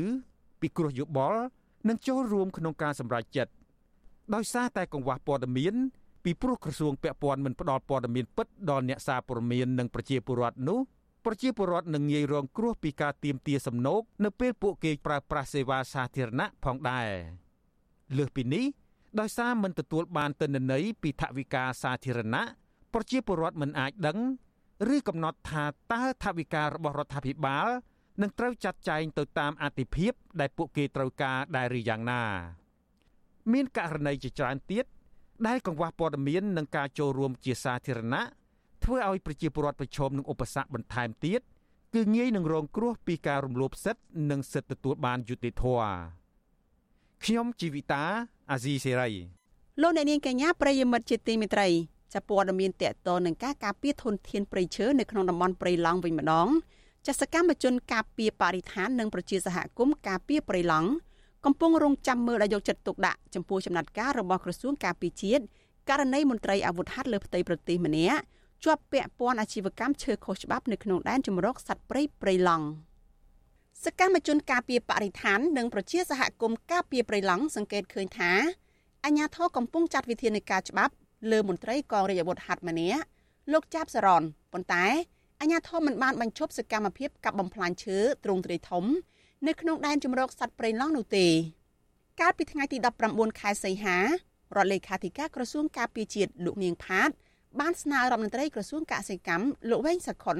Speaker 19: ពីគ្រោះយោបល់និងចូលរួមក្នុងការសម្រេចចិត្តដោយសារតែកង្វះព័ត៌មានពីព្រោះក្រសួងពាក់ព័ន្ធមិនផ្ដល់ព័ត៌មានពិតដល់អ្នកសារព័ត៌មាននិងប្រជាពលរដ្ឋនោះប្រជាពលរដ្ឋនឹងងាយរងគ្រោះពីការទាមទារសំណូកនៅពេលពួកគេប្រើប្រាស់សេវាសាធារណៈផងដែរលើសពីនេះដោយសារមិនទទួលបានទិន្នន័យពីថវិកាសាធារណៈប្រជាពលរដ្ឋមិនអាចដឹង ឬកំណត់ថាតើថវិការបស់រដ្ឋាភិបាល នឹងត្រូវចាត់ចែងទៅតាមអតិភិបដែលពួកគេត្រូវការដែរឬយ៉ាងណា មានករណីជាច្រើនទៀតដែលកង្វះព័ត៌មាននិងការចូលរួមជាសាធារណៈធ្វើឲ្យប្រជាពលរដ្ឋប្រឈមនឹងឧបសគ្គបន្ថែមទៀតគឺងាយនឹងរងគ្រោះពីការរំលោភសិទ្ធិនិងសិទ្ធិទទួលបានយុត្តិធម៌ខ្ញុំជីវិតាអាស៊ីសេរី
Speaker 4: លោកអ្នកនាងកញ្ញាប្រិយមិត្តជាទីមេត្រីចាប់ព័ត៌មានតកតនឹងការការពារធនធានព្រៃឈើនៅក្នុងតំបន់ព្រៃឡង់វិញម្ដង ចាសកម្មជនការពារបរិស្ថាននិងប្រជាសហគមន៍ការពារព្រៃឡង់កំពុងរងចាំមើលដោយយកចិត្តទុកដាក់ចំពោះចំណាត់ការរបស់ក្រសួងការពារជាតិករណីមន្ត្រីអាវុធហត្ថលើផ្ទៃប្រទេសម្នាក់ជាប់ពាក់ព័ន្ធអាជីវកម្មឈើខុសច្បាប់នៅក្នុងដែនជម្រកសត្វព្រៃព្រៃឡង់សកម្មជនការពារបរិស្ថាននិងប្រជាសហគមន៍ការពារព្រៃឡង់សង្កេតឃើញថាអាជ្ញាធរកំពុងចាត់វិធានការច្បាប់លើមន្ត្រីកងរាជអាវុធហត្ថម្នាក់លោកចាប់សរនប៉ុន្តែ អាជ្ញាធរមិនបានបញ្ឈប់សកម្មភាពកាប់បំផ្លាញឈើទ្រង់ទ្រាយធំ នៅក្នុងដែនជម្រកសត្វព្រៃឡង់នោះទេកាលពីថ្ងៃទី19ខែសីហារដ្ឋលេខាធិការក្រសួងការពារជាតិលោកនាងផាត បានស្នើរដ្ឋមន្ត្រីក្រសួងកសិកម្មលោកវែងសខុន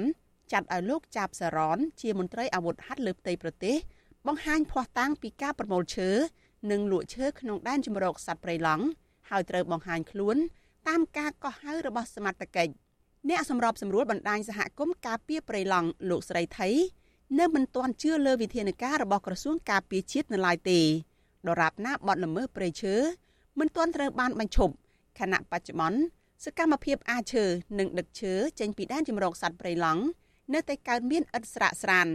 Speaker 4: ចាត់ឲ្យលោកចាប់សារ៉នជាមន្ត្រីអាវុធហត្ថលើផ្ទៃប្រទេស បង្ហាញភ័ស្តុតាងពីការប្រមូលឈើនិងលក់ឈើក្នុងដែនជម្រកសត្វព្រៃឡង់ហើយត្រូវបង្ហាញខ្លួន តាមការកោះហៅរបស់សមត្ថកិច្ច អ្នកសម្របសម្រួលបណ្ដាញសហគមន៍ការពារព្រៃឡង់លោកស្រីថៃនៅមិនទាន់ជឿលើវិធានការរបស់ក្រសួងការពារជាតិនៅឡើយទេដរាបណាបទល្មើសព្រៃឈើមិនទាន់ត្រូវបានបញ្ឈប់ខណៈបច្ចុប្បន្នសកម្មភាពអាឈើនិងដឹកឈើចេញពីដែនជំរកសត្វព្រៃឡង់នៅតែកើតមានឥតស្រាកស្រាន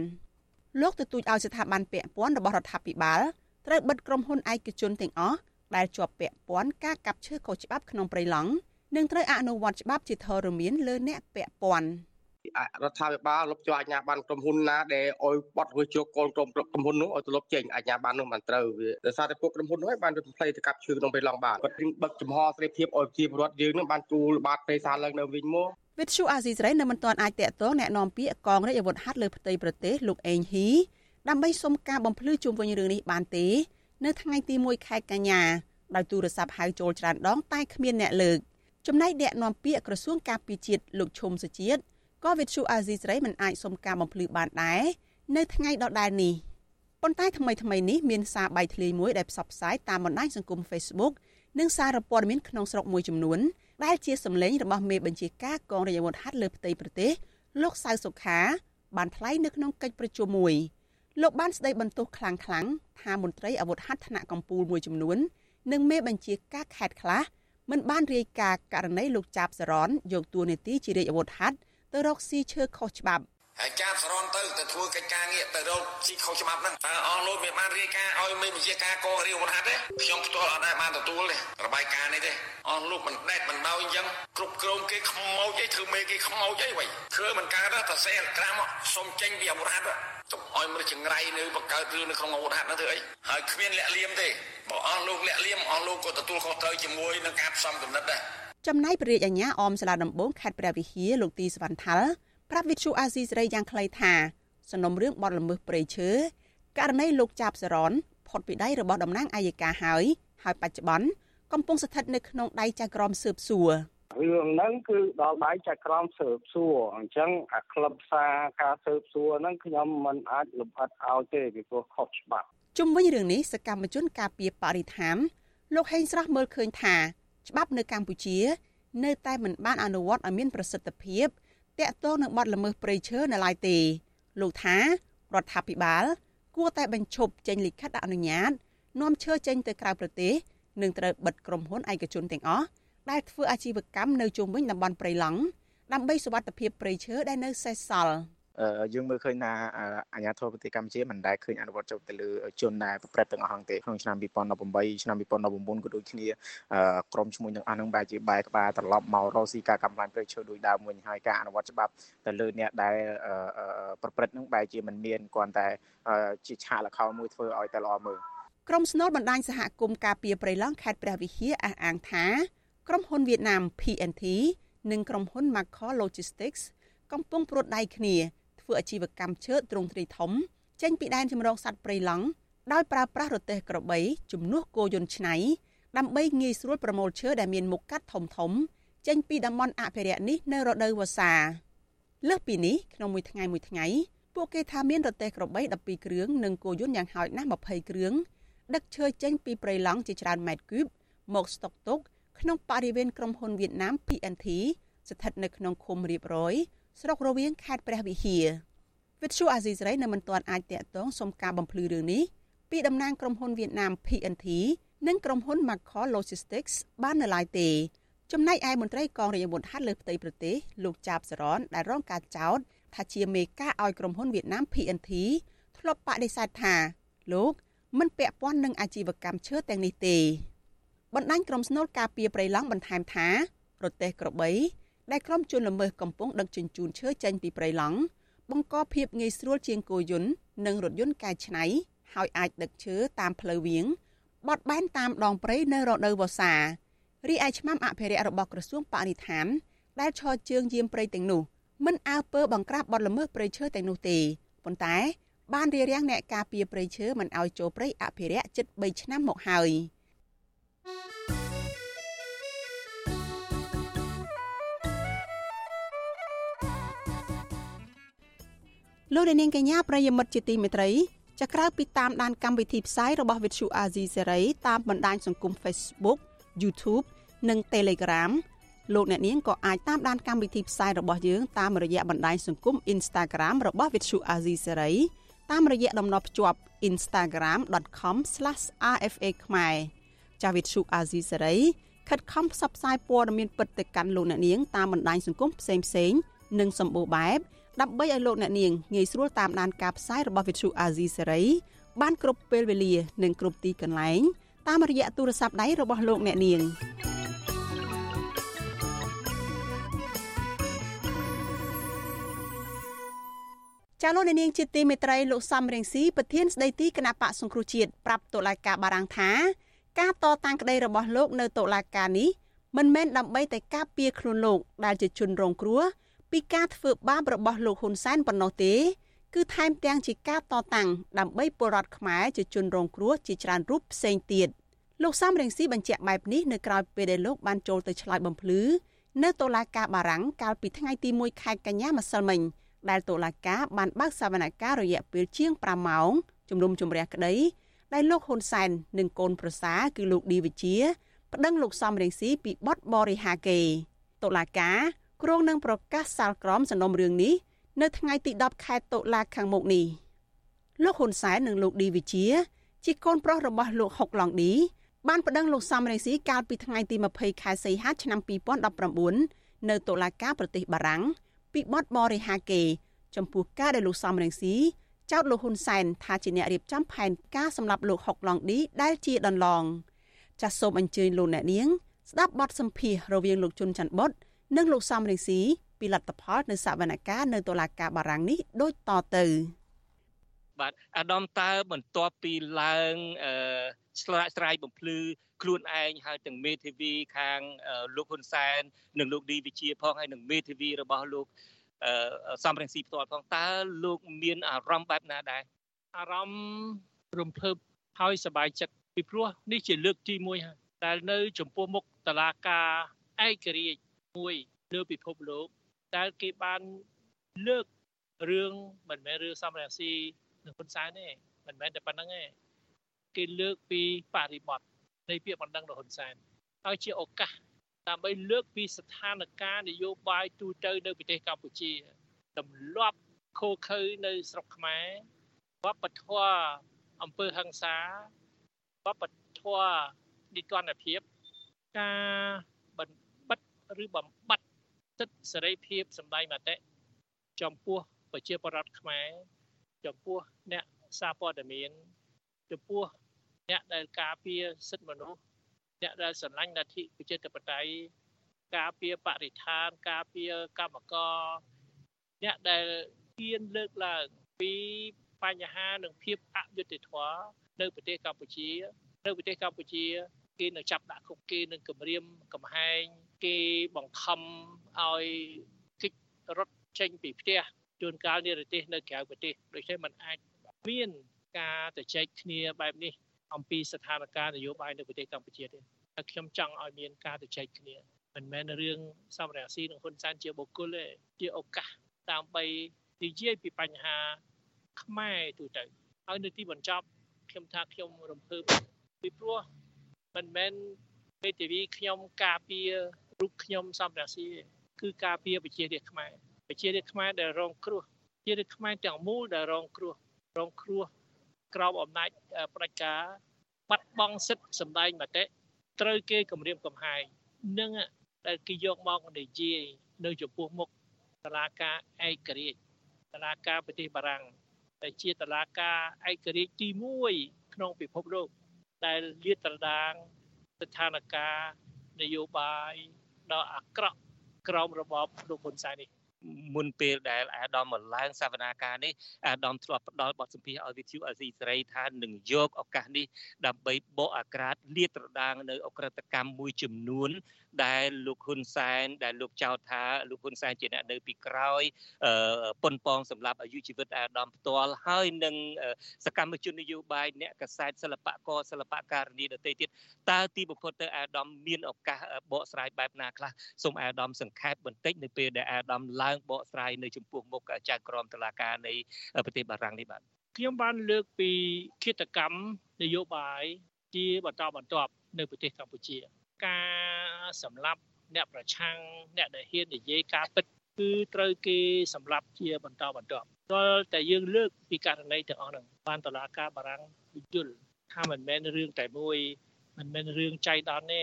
Speaker 4: លោកទទូចឲ្យស្ថាប័នពាក់ព័ន្ធរបស់រដ្ឋាភិបាលត្រូវបិទក្រុមហ៊ុនឯកជនទាំងអស់ដែលជាប់ពាក់ព័ន្ធការកាប់ឈើខុសច្បាប់ក្នុងព្រៃឡង់ និងត្រូវអនុវត្តច្បាប់ជាធរមានលើអ្នកពាក់ព័ន្ធ
Speaker 22: រដ្ឋាភិបាលលុបចោលអាជ្ញាប័ណ្ណក្រុមហ៊ុនណាដែលអោយបត់ធ្វើជោគកូនក្រុមក្រុមហ៊ុននោះឲ្យទៅលុបចេញអាជ្ញាប័ណ្ណនោះមិនត្រូវវាដោយសារតែពួកក្រុមហ៊ុននោះបានទៅផ្លេទៅកាប់ឈើក្នុងពេលឡងបានគាត់នឹងបឹកចំហសេរីភាពឲ្យប្រជាពលរដ្ឋយើងនឹងបានទូលបាតពេលសាឡើងនៅវិញមក
Speaker 4: វិទ្យុអាស៊ីសេរីនៅមិនទាន់អាចតាក់ទងแนะនាំពាក្យកងរាជអាវុធហត្ថលើផ្ទៃប្រទេសលោកអេងហ៊ីដើម្បីសុំការបំភ្លឺជុំវិញរឿងនេះបានទេនៅថ្ងៃទី1ខែកញ្ញាដោយទូរស័ព្ទហៅចូលច្រើនដងតែគ្មានអ្នកលើក ចំណែកអ្នកនាំពាក្យក្រសួងការពារជាតិលោកឈុំសុជាតិក៏វិទ្យុអាស៊ីសេរីមិនអាចសុំការបំភ្លឺបានដែរនៅថ្ងៃដដែលនេះប៉ុន្តែថ្មីថ្មីនេះមានសារបែកធ្លាយមួយដែលផ្សព្វផ្សាយតាមបណ្ដាញសង្គម Facebook និងសារព័ត៌មានក្នុងស្រុកមួយចំនួនដែលជាសម្លេងរបស់មេបញ្ជាការកងរាជអាវុធហត្ថលើផ្ទៃប្រទេសលោកសៅសុខា បានថ្លែងនៅក្នុងកិច្ចប្រជុំមួយលោកបានស្ដីបន្ទោសខ្លាំងៗថាមន្ត្រីអាវុធហត្ថថ្នាក់កម្ពុជាមួយចំនួននិងមេបញ្ជាការខេត្តខ្លះ មិនបានរាយការណ៍ករណីលោកចាប់សរនយកតួនាទីជារាជអាវុធហត្ថទៅរកស៊ីឈើខុសច្បាប់
Speaker 23: ហើយចាប់សរនទៅទៅធ្វើកិច្ចការងារទៅរកស៊ីខុសច្បាប់ហ្នឹងតើអស់លោកមានបានរាយការណ៍ឲ្យមេបញ្ជាការកងរាជអាវុធហត្ថទេខ្ញុំផ្ទាល់អត់ដែរបានទទួលទេរបាយការណ៍នេះទេអស់លោកមិនដេតមិនដោយអញ្ចឹងគ្រប់គ្រងគេខ្មោចអីធ្វើមេគេខ្មោចអីវិញធ្វើមិនកើតតែសេក្រាមសុំចេញពីអាវុធហត្ថទុកឲ្យមនុស្សចង្រៃនៅបង្កើតរឿងនៅក្នុងអាវុធហត្ថនោះធ្វើអីហើយគ្មានលាក់លៀមទេបើអស់លោកលាក់លៀមអស់លោកក៏ទទួលខុសត្រូវជាមួយនឹងការផ្សំគំនិតដែរ
Speaker 4: ចំណែកព្រះរាជអាជ្ញាអមសាលាដំបងខេត្តព្រះវិហារលោកទីសវណ្ណថាល់ ប្រាប់វិទ្យុអាស៊ីសេរីយ៉ាងខ្លីថាសំណុំរឿងបទល្មើសព្រៃឈើករណីលោកចាប់សរនផុតពីដៃរបស់តំណាងអัยការហើយហើយបច្ចុប្បន្នកំពុងស្ថិតនៅក្នុងដៃចៅក្រមស៊ើបសួរ
Speaker 22: រឿងហ្នឹងគឺដល់ដៃចៅក្រមស៊ើបសួរអញ្ចឹងអាក្លឹបសារការស៊ើបសួរហ្នឹងខ្ញុំមិនអាចលំអិតឲ្យទេពីព្រោះខុសច្បាប់
Speaker 4: ជុំវិញរឿងនេះសកម្មជនការពារបរិស្ថានលោកហេងស្រស់មើលឃើញថា ច្បាប់នៅកម្ពុជា នៅតែមិនបានអនុវត្តឲ្យមានប្រសិទ្ធភាព តាក់ទងនឹងបទល្មើសព្រៃឈើនៅឡើយទេលោកថារដ្ឋាភិបាលគួរតែបញ្ឈប់ចេញលិខិតអនុញ្ញាតនាំឈើចេញទៅក្រៅប្រទេសនិងត្រូវបិទក្រុមហ៊ុនឯកជនទាំងអស់ដែលធ្វើអាជីវកម្មនៅជុំវិញតំបន់ព្រៃឡង់ដើម្បីសុវត្ថិភាពព្រៃឈើដែលនៅសេសសល់។
Speaker 24: យើងមើលឃើញថាអាជ្ញាធរប្រទេសកម្ពុជាមិនដែលឃើញអនុវត្តចូលទៅលើជនដែលប្រព្រឹត្តទាំងអស់ហ្នឹងទេក្នុងឆ្នាំ2018ឆ្នាំ2019ក៏ដូចគ្នាក្រមឈ្មោះទាំងអស់ហ្នឹងបែរជាបែរក្បាលត្រឡប់មករកស៊ីការកម្លាំងព្រៃឈើដោយដើមវិញហើយការអនុវត្តច្បាប់ទៅលើអ្នកដែលប្រព្រឹត្តហ្នឹងបែរជាមិនមានគ្រាន់តែជាឆាកល្ខោនមួយធ្វើឲ្យតែល្អមើល
Speaker 4: ក្រុមស្នូលបណ្ដាញសហគមន៍ការពារព្រៃឡង់ខេត្តព្រះវិហារអះអាងថាក្រុមហ៊ុនវៀតណាម PNT និងក្រុមហ៊ុន Macor Logistics កំពុងព្រួតដៃគ្នា ធ្វើអាជីវកម្មឈើទ្រង់ទ្រាយធំ ចេញពីដែនជម្រកសត្វព្រៃឡង់ដោយប្រើប្រាស់រទេះក្របីជំនួសគោយន្តឆ្នៃដើម្បីងាយស្រួលប្រមូលឈើដែលមានមុខកាត់ធំធំ ចេញពីតំបន់អភិរក្សនេះនៅរដូវវស្សាលើសពីនេះក្នុងមួយថ្ងៃមួយថ្ងៃពួកគេថាមានរទេះក្របី12គ្រឿងនិងគោយន្តយ៉ាងហោចណាស់20គ្រឿងដឹកឈើចេញពីព្រៃឡង់ជាច្រើនម៉ែត្រគូបមកស្តុកទុកក្នុងបរិវេណក្រុមហ៊ុនវៀតណាម PNT ស្ថិតនៅក្នុងឃុំរៀបរយ ស្រុករវៀងខេត្តព្រះវិហារវិទ្យុអាស៊ីសេរីនៅមិនទាន់អាចតាក់ទងសុំការបំភ្លឺរឿងនេះពីតំណាងក្រុមហ៊ុនវៀតណាម PNT និងក្រុមហ៊ុន Macor Logistics បាននៅឡើយទេចំណែកឯមន្ត្រីកងរាជអាវុធហត្ថលើផ្ទៃប្រទេសលោកចាបសរនដែលរងការចោទថាជាមេការឲ្យក្រុមហ៊ុនវៀតណាម PNT ធ្លាប់បដិសេធថាលោកមិនពាក់ព័ន្ធនឹងអាជីវកម្មឈើទាំងនេះទេបណ្ដាញក្រុមស្នូលការពីប្រៃឡង់បន្ថែមថាប្រទេសក្របី ដែលក្រុមជនល្មើសកំពុងដឹកជញ្ជូនឈើចេញពីព្រៃឡង់បង្កភាពងាយស្រួលជាងគោយន្តនិងរថយន្តកែច្នៃហើយអាចដឹកឈើតាមផ្លូវវាងបត់បែនតាមដងព្រៃនៅរដូវវស្សារីឯឆ្មាំអភិរក្សរបស់ក្រសួងបរិស្ថាន ដែលឈរជើងយាមព្រៃទាំងនោះមិនអើពើបង្ក្រាបបទល្មើសព្រៃឈើទាំងនោះទេប៉ុន្តែបានរារាំងអ្នកការពារព្រៃឈើមិនឲ្យចូលព្រៃអភិរក្សជិត3ឆ្នាំមកហើយ។ លោកនាងកញ្ញាប្រិយមិត្តជាទីមេត្រីចាក្រៅពីតាមដានកម្មវិធីផ្សាយរបស់ Vithu Azizi Serai តាមបណ្ដាញសង្គម Facebook YouTube និង Telegram លោកអ្នកនាងក៏អាចតាមដានកម្មវិធីផ្សាយរបស់យើងតាមរយៈបណ្ដាញសង្គម Instagram របស់ Vithu Azizi Serai តាមរយៈតំណភ្ជាប់ instagram.com/rfa ខ្មែរចាវិទ្យុអាស៊ីសេរីខិតខំផ្សព្វផ្សាយព័ត៌មានពិតទៅកាន់លោកអ្នកនាងតាមបណ្ដាញសង្គមផ្សេងៗនិងសម្បូរបែប ដើម្បីឲ្យលោកអ្នកនាងងាយស្រួលតាមដានការផ្សាយរបស់វិទ្យុអាស៊ីសេរីបានគ្រប់ពេលវេលា និងគ្រប់ទីកន្លែង តាមរយៈទូរស័ព្ទដៃរបស់លោកអ្នកនាងចាលោកនាងជាទីមេត្រីលោកសំរៀងស៊ីប្រធានស្ដីទីគណៈបកសង្គ្រោះជាតិប្រាប់តុលាការបារាំងថា ការតតាំងក្តីរបស់លោកនៅតុលាការនេះមិនមែនដើម្បីតែការពារខ្លួនលោកដែលជាជនរងគ្រោះ ពីការធ្វើបាបរបស់លោកហ៊ុនសែនប៉ុណ្ណោះទេ គឺថែមទាំងជាការតតាំងដើម្បីពលរដ្ឋខ្មែរជាជនរងគ្រោះជាច្រើនរូបផ្សេងទៀតលោកសំរងស៊ីបញ្ជាក់បែបនេះនៅក្រៅពេលដែលលោកបានចូលទៅឆ្លើយបំភ្លឺនៅតុលាការបារាំងកាលពីថ្ងៃទី1ខែកញ្ញាម្សិលមិញដែលតុលាការបានបើកសវនកម្មរយៈពេលជាង5ម៉ោងជំនុំជម្រះក្តីដែលលោកហ៊ុនសែននិងកូនប្រសាគឺលោកឌីវិជាប្តឹងលោកសំរងស៊ីពីបទបរិហាកេតុលាការ គ្រងនឹងប្រកាសសាលក្រមសំណុំរឿងនេះនៅថ្ងៃទី10ខែតុលាខាងមុខនេះលោកហ៊ុនសែននិងលោកឌីវិជាជាកូនប្រុសរបស់លោកហុកឡុងឌីបានប្តឹងលោកសំរងស៊ីកាលពីថ្ងៃទី20ខែសីហាឆ្នាំ2019នៅតុលាការប្រទេសបារាំងពីបទបរិហាកេចំពោះការដែលលោកសំរងស៊ីចោទលោកហ៊ុនសែនថាជាអ្នករៀបចំផែនការសម្រាប់លោកហុកឡុងឌីដែលជាដន្លងចាសសូមអញ្ជើញលោកអ្នកនាងស្ដាប់បទសម្ភាសរវាងលោកជុនច័ន្ទបុត និងលោកសំរងស៊ីពីលទ្ធផលនៅសវនកម្មនៅតុលាការបារាំងនេះដូចតទៅ
Speaker 25: បាទអាដាមតើបន្ទាប់ពីឡើងអឺឆ្លាក់ស្រាយបំភ្លឺខ្លួនឯងហើយទាំងមេធាវីខាងលោកហ៊ុនសែននិងលោកឌីវិជាផងហើយនិងមេធាវីរបស់លោកសំរងស៊ីផ្ទាល់ផងតើលោកមានអារម្មណ៍បែបណាដែរ
Speaker 26: អារម្មណ៍រំភើបហើយសប្បាយចិត្តពីព្រោះនេះជាលើកទី1ហើយដែលនៅ ចំពោះមុខតឡាការឯករាជ្យ មួយលើពិភពលោកដែលគេបានលើករឿងមិនមែនរឿងសំរងស៊ីនិងហ៊ុនសែនទេមិនមែនតែប៉ុណ្្នឹងទេគេលើកពីបរិបត្តិនៃពាក្យបណ្ដឹងរបស់ហ៊ុនសែនហើយជាឱកាសដើម្បីលើកពីស្ថានភាពនយោបាយទូទៅនៅប្រទេសកម្ពុជាទម្លាប់ខូខើនៅស្រុកខ្មែរវប្បធម៌អង្គើហឹង្សាវប្បធម៌និទានភាពការបំបិត ឬបំបត្តិសិទ្ធិសេរីភាពសម្ដែងមតិចំពោះប្រជាពលរដ្ឋខ្មែរចំពោះអ្នកសារព័ត៌មានចំពោះអ្នកដែលការពារសិទ្ធិមនុស្សអ្នកដែលស្រឡាញ់លទ្ធិប្រជាធិបតេយ្យការពារបរិស្ថានការពារកម្មករអ្នកដែលហ៊ានលើកឡើងពីបញ្ហានិងភាពអយុត្តិធម៌នៅប្រទេសកម្ពុជានៅប្រទេសកម្ពុជាគេនៅចាប់ដាក់គុកគេនឹងគម្រាមកំហែង គេបង្ខំឲ្យគិចរត់ចេញពីផ្ទះជួនកាលនិរទេសនៅក្រៅប្រទេសដូច្នេះมันអាចមានការទៅចែកគ្នាបែបនេះអំពីស្ថានភាពនយោបាយនៅប្រទេសកម្ពុជាទេតែខ្ញុំចង់ឲ្យមានការទៅចែកគ្នាមិនមែនរឿងសមរស៊ីនិងហ៊ុនសែនជាបុគ្គលទេជាឱកាសដើម្បីនិយាយពីបញ្ហាខ្មែរទូទៅហើយនៅទីបញ្ចប់ខ្ញុំថាខ្ញុំរំភើបពីព្រោះមិនមែនមេធាវីខ្ញុំការពារ រូបខ្ញុំសំរាសីគឺការពារប្រជារាស្ត្រខ្មែរប្រជារាស្ត្រខ្មែរដែលរងគ្រោះប្រជារាស្ត្រខ្មែរទាំងមូលដែលរងគ្រោះរងគ្រោះក្រោមអំណាចផ្ដាច់ការបាត់បង់សិទ្ធិសម្ដែងមតិត្រូវគេគម្រាមកំហែងនឹងដែលគេយកមកនិយាយនៅចំពោះមុខតឡាការឯករាជ្យតឡាការប្រទេសបារាំងដែលជាតឡាការឯករាជ្យទី1ក្នុងពិភពលោកដែលលាតត្រដាងស្ថានភាពនយោបាយ ដ៏អាក្រក់ក្រោមរបបលោកហ៊ុនសែននេះ
Speaker 25: មុនពេលដែលអាដាមមកឡើងសវនាការនេះអាដាមធ្លាប់ផ្ដល់បទសម្ភាសឲ្យវិទ្យុអាស៊ីសេរីថានឹងយកឱកាសនេះដើម្បីបកអាក្រាតលាតត្រដាងនៅអក្រិតកម្មមួយចំនួន ដែលលោកហ៊ុនសែនដែលលោកចោទថាលោកហ៊ុនសែនជាអ្នកនៅពីក្រោយប៉ុនប៉ងសម្រាប់អាយុជីវិតអាដាមផ្ទាល់ហើយនឹងសកម្មជននយោបាយអ្នកកសែតសិល្បករសិល្បករនីដទៃទៀតតើទីបំផុតទៅអាដាមមានឱកាសបកស្រាយបែបណាខ្លះសូមអាដាមសង្ខេបបន្តិចនៅពេលដែលអាដាមឡើងបកស្រាយនៅចំពោះមុខចៅក្រមតុលាការនៃប្រទេសបារាំងនេះបាទ
Speaker 26: ខ្ញុំបានលើកពីគិតកម្មនយោបាយជាបន្តបន្ទាប់នៅប្រទេសកម្ពុជា ការសម្លាប់អ្នកប្រឆាំងអ្នកដែលហ៊ាននិយាយការពិតគឺត្រូវគេសម្លាប់ជាបន្តបន្ទាប់ដល់តែយើងលើកពីករណីទាំងអស់ហ្នឹងបានតឡាការបារាំងយល់ថាមិនមែនរឿងតែមួយមិនមែនរឿងចៃដន្យទេ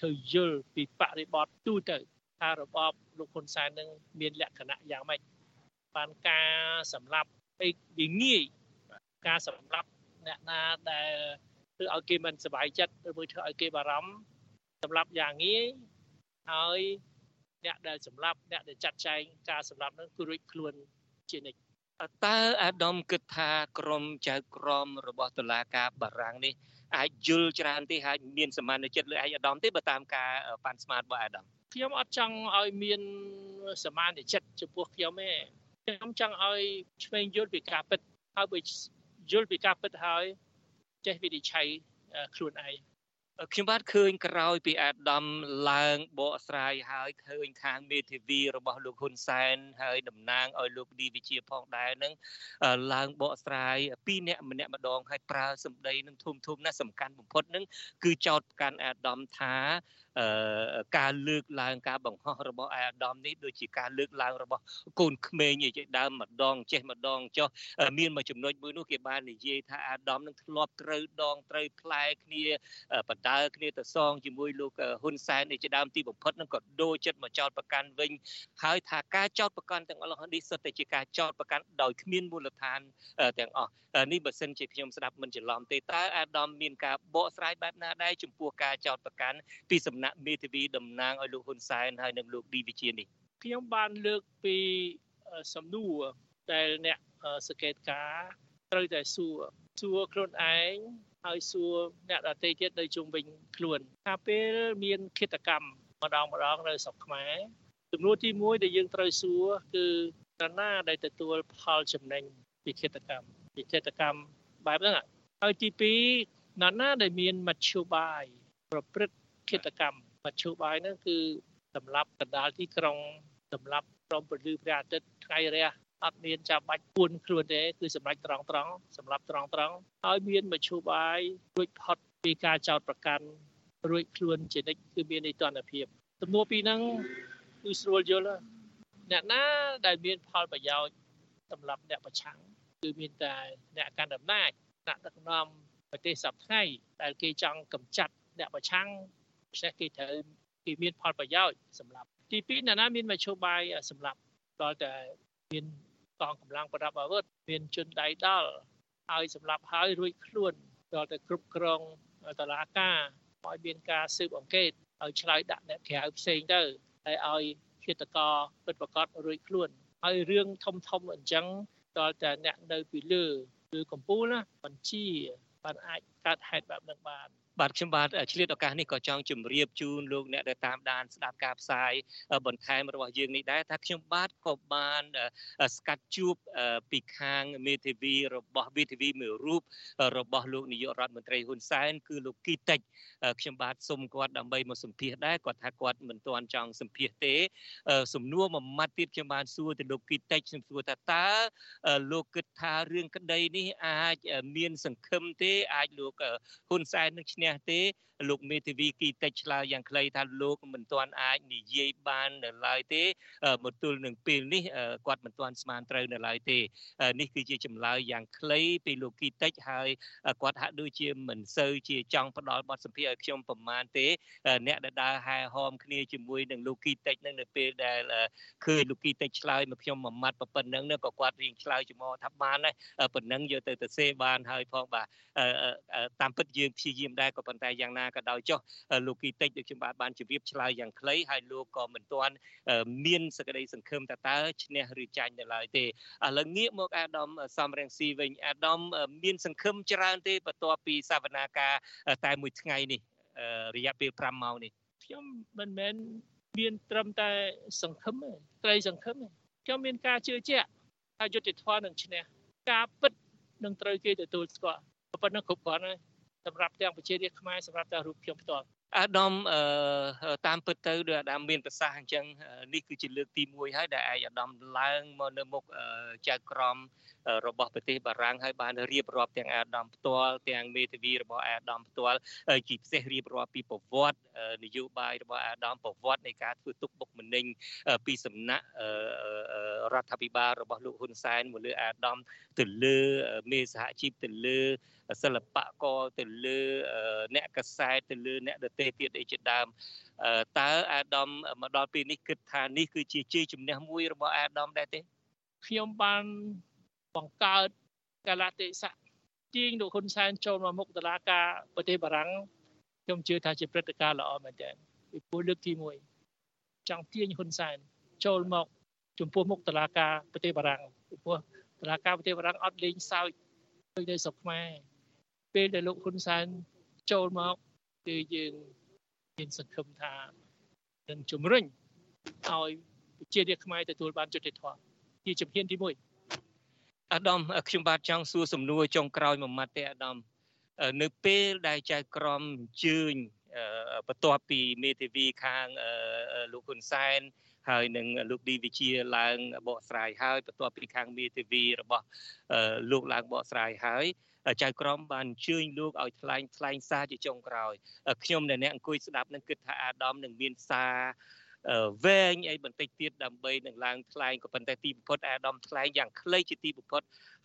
Speaker 26: ធ្វើយល់ពីបរិបទទូទៅ ថារបបលោកហ៊ុនសែននឹងមានលក្ខណៈយ៉ាងម៉េចបានការសម្លាប់អីវាងាយការសម្លាប់អ្នកណាដែលធ្វើឲ្យគេមិនសប្បាយចិត្តឬមួយធ្វើឲ្យគេបារម្ភសម្លាប់យ៉ាងងាយហើយអ្នកដែលសម្លាប់អ្នកដែលចាត់ចែងការសម្លាប់នឹងគឺរួចខ្លួនជានិច្ច
Speaker 25: តើអាដាមគិតថាក្រមចៅក្រមរបស់តុលាការបារាំងនេះអាចយល់ច្រើនទេហើយមានសមានចិត្តលើឯកអាដាមទេបើតាមការប៉ាន់ស្មានរបស់អាដាម
Speaker 26: ខ្ញុំអត់ចង់ឲ្យមានសមានចិត្តចំពោះខ្ញុំទេខ្ញុំចង់ឲ្យឆ្វេងយល់ពីការពិតហើយបើយល់ពីការពិតហើយចេះវិនិច្ឆ័យខ្លួនឯង
Speaker 25: ខ្ញុំបាទឃើញក្រោយពីអាដាមឡើងបកស្រាយហើយឃើញខាងមេធាវីរបស់លោកហ៊ុនសែនហើយតំណាងឲ្យលោកឌីវិជាផងដែរនឹងឡើងបកស្រាយពីរអ្នកម្នាក់ម្ដងហើយប្រើសម្ដីនឹងធំធំណាស់សំខាន់បំផុតនឹងគឺចោតប្រកាន់អាដាមថា ការលើកឡើងការបង្ហោះរបស់អាដាមនេះដូចជាការលើកឡើងរបស់កូនក្មេងជាដើមម្ដងចេះម្ដងចុះមានមួយចំណុចមួយនោះគេបាននិយាយថាអាដាមនឹងធ្លាប់ត្រូវដងត្រូវផ្លែគ្នាបដៅគ្នាទៅសងជាមួយលោកហ៊ុនសែននេះជាដើមទីបំផុតនឹងក៏ដូរចិត្តមកចោតប្រកាន់វិញហើយថាការចោតប្រកាន់ទាំងអស់នេះសុទ្ធតែជាការចោតប្រកាន់ដោយគ្មានមូលដ្ឋានទាំងអស់នេះបើសិនជាខ្ញុំស្ដាប់មិនច្រឡំទេតើអាដាមមានការបកស្រាយបែបណាដែរចំពោះការចោតប្រកាន់ពីសំណាក់មេធាវីតំណាងឲ្យលោកហ៊ុនសែនហើយនិងលោកឌីវិជានេះ
Speaker 26: ខ្ញុំបានលើកពីសំណួរដែលអ្នកសង្កេតការត្រូវតែសួរសួរខ្លួនឯងហើយសួរអ្នកដទៃទៀតនៅជុំវិញខ្លួនថាពេលមានគិតកម្មម្ដងម្ដងនៅស្រុកខ្មែរចំនួនទី1ដែលយើងត្រូវសួរគឺតើណាដែលទទួលផលចំណេញពីគិតកម្មពីគិតកម្មបែបហ្នឹងហើយទី2ណាណាដែលមានមធ្យោបាយប្រព្រឹត្ត គិតកម្មមធ្យោបាយហ្នឹងគឺសម្រាប់កណ្ដាលទីក្រុងសម្រាប់ក្រុមពលឺព្រះអាទិត្យថ្ងៃរះអត់មានចាំបាច់ពួនខ្លួនទេគឺសម្រាប់ត្រង់ត្រង់សម្រាប់ត្រង់ត្រង់ហើយមានមធ្យោបាយរួចផុតពីការចោតប្រកាន់រួចខ្លួនជានិច្ចគឺមាននីតិរដ្ឋភាពទំនួលពីហ្នឹងគឺស្រួលយល់អ្នកណាដែលមានផលប្រយោជន៍សម្រាប់អ្នកប្រឆាំងគឺមានតែអ្នកកាន់អំណាចអ្នកដឹកនាំប្រទេសសពថ្ងៃដែលគេចង់កម្ចាត់អ្នកប្រឆាំង ដូច្នេះគេត្រូវគេមានផលប្រយោជន៍សម្រាប់ទី2អ្នកណាមានមធ្យោបាយសម្រាប់ដល់តែមានកងកម្លាំងប្រដាប់អាវុធមានជនដៃដល់ហើយសម្រាប់ហើយរួចខ្លួនដល់តែគ្រប់គ្រងតឡាការឲ្យមានការស៊ើបអង្កេតឲ្យឆ្លើយដាក់អ្នកក្រៅផ្សេងទៅហើយឲ្យឃាតករពិតប្រកបរួចខ្លួនហើយរឿងធំធំអញ្ចឹងដល់តែអ្នកនៅពីលើឬកម្ពុជាណាបញ្ជាបានអាចកើតហេតុបែបហ្នឹងបាន
Speaker 25: បាទខ្ញុំបាទឆ្លៀតឱកាសនេះក៏ចង់ជម្រាបជូនលោកអ្នកដែលតាមដានស្ដាប់ការផ្សាយបន្ថែមរបស់យើងនេះដែរថាខ្ញុំបាទក៏បានស្កាត់ជួបពីខាងមេធាវីរបស់ VTV មួយរូបរបស់លោកនាយករដ្ឋមន្ត្រីហ៊ុនសែនគឺលោកគីតិចខ្ញុំបាទសុំគាត់ដើម្បីមកសម្ភាសដែរគាត់ថាគាត់មិនទាន់ចង់សម្ភាសទេ សំណួរមួយម៉ាត់ទៀតខ្ញុំបានសួរទៅលោកគីតិចខ្ញុំសួរថាតើលោកគិតថារឿងក្តីនេះអាចមានសង្ឃឹមទេអាចលោកហ៊ុនសែននឹងឈ្នះទេលោកមេធាវីគីតិចឆ្លើយយ៉ាងខ្លីថាលោកមិនទាន់អាចនិយាយបាននៅឡើយទេមកទល់នឹងពេលនេះគាត់មិនទាន់ស្មានត្រូវនៅឡើយទេនេះគឺជាចម្លើយយ៉ាងខ្លីពីលោកគីតិចហើយគាត់ហាក់ដូចជាមិនសូវជាចង់ផ្ដល់បទសម្ភាសន៍ឲ្យខ្ញុំប្រមាណទេ អ្នកដែលដើរហែហោមគ្នាជាមួយនឹងលោកគីតិចនឹងនៅពេលដែលឃើញលោកគីតិចឆ្លើយមកខ្ញុំមួយម៉ាត់ប៉ុណ្ណឹងក៏គាត់រៀងឆ្លើយចំហថាបានដែរប៉ុណ្ណឹងយកទៅទៅសេបានហើយផងបាទតាមពិតយើងព្យាយាមដែរក៏ប៉ុន្តែយ៉ាងណាក៏ដោយចុះលោកគីតិចដូចខ្ញុំបាទបានជម្រាបឆ្លើយយ៉ាងខ្លីហើយលោកក៏មិនទាន់មានសក្តីសង្ឃឹមថាតើឈ្នះឬចាញ់នៅឡើយទេឥឡូវងាកមកអាដាមសំរងស៊ីវិញអាដាមមានសង្ឃឹមច្រើនទេបន្ទាប់ពីសវនាការតែមួយថ្ងៃនេះរយៈពេល5ម៉ោងនេះ
Speaker 26: ខ្ញុំមិនមែនមានត្រឹមតែសង្ឃឹមទេក្តីសង្ឃឹមទេខ្ញុំមានការជឿជាក់ថាយុទ្ធធម៌នឹងឈ្នះការពិតនឹងត្រូវគេទទួលស្គាល់ប៉ុណ្ណឹងគ្រប់គ្រាន់ហើយ សម្រាប់ទាំងប្រជារាស្ត្រខ្មែរសម្រាប់ទាំងរូបខ្ញុំផ្ទាល់
Speaker 25: អាដាមតាមពិតទៅដូចអាដាមមានប្រសាសន៍អញ្ចឹងនេះគឺជាលើកទី1ហើយដែលឯកអាដាមឡើងមកនៅមុខចៅក្រមរបស់ប្រទេសបារាំងហើយបានរៀបរាប់ទាំងអាដាមផ្ទាល់ទាំងមេធាវីរបស់អាដាមផ្ទាល់ជាពិសេសរៀបរាប់ពីប្រវត្តិនយោបាយរបស់អាដាមប្រវត្តិនៃការធ្វើទុកបុកម្នេញពីសំណាក់រដ្ឋាភិបាលរបស់លោកហ៊ុនសែនមកលើអាដាមទៅលើមេសហជីពទៅលើសិល្បករទៅលើអ្នកកសែតទៅលើអ្នកដទៃទៀតអីជាដើមតើអាដាមមកដល់ពេលនេះគិតថានេះគឺជាជ័យជំនះមួយរបស់អាដាមដែរទេ
Speaker 26: ខ្ញុំបានបង្កើតកាលៈទេសៈទាញលោកហ៊ុនសែនចូលមកមុខតឡាការប្រទេសបារាំងខ្ញុំជឿថាជាព្រឹត្តិការណ៍ល្អមែនទែនពីព្រោះលើកទី1ចង់ទាញហ៊ុនសែនចូលមកចំពោះមុខតឡាការប្រទេសបារាំងពីព្រោះតឡាការប្រទេសបារាំងអត់លេងសើចដូចនៅស្រុកខ្មែរពេលដែលលោកហ៊ុនសែនចូលមក គឺយើងមានសង្ឃឹមថានឹងជំរុញឲ្យប្រជារាស្ត្រខ្មែរទទួលបានយុត្តិធម៌ជាជំហានទី1
Speaker 25: អាដាមខ្ញុំបាទចង់សួរសំណួរចុងក្រោយមួយម៉ាត់ទេអាដាមនៅពេលដែលចៅក្រមអញ្ជើញបន្ទាប់ពីមេធាវីខាងលោកហ៊ុនសែនហើយនឹងលោកឌីវិជាឡើងបកស្រាយហើយបន្ទាប់ពីខាងមេធាវីរបស់លោកឡើងបកស្រាយហើយ ចៅក្រមបានអញ្ជើញលោកឲ្យថ្លែងថ្លែងសារជាចុងក្រោយខ្ញុំដែលអ្នកអង្គុយស្ដាប់នឹងគិតថាអាដាមនឹងមានសារវែងអីបន្តិចទៀតដើម្បីនឹងឡើងថ្លែងក៏ប៉ុន្តែទីបំផុតអាដាមថ្លែងយ៉ាងខ្លីជាទីបំផុត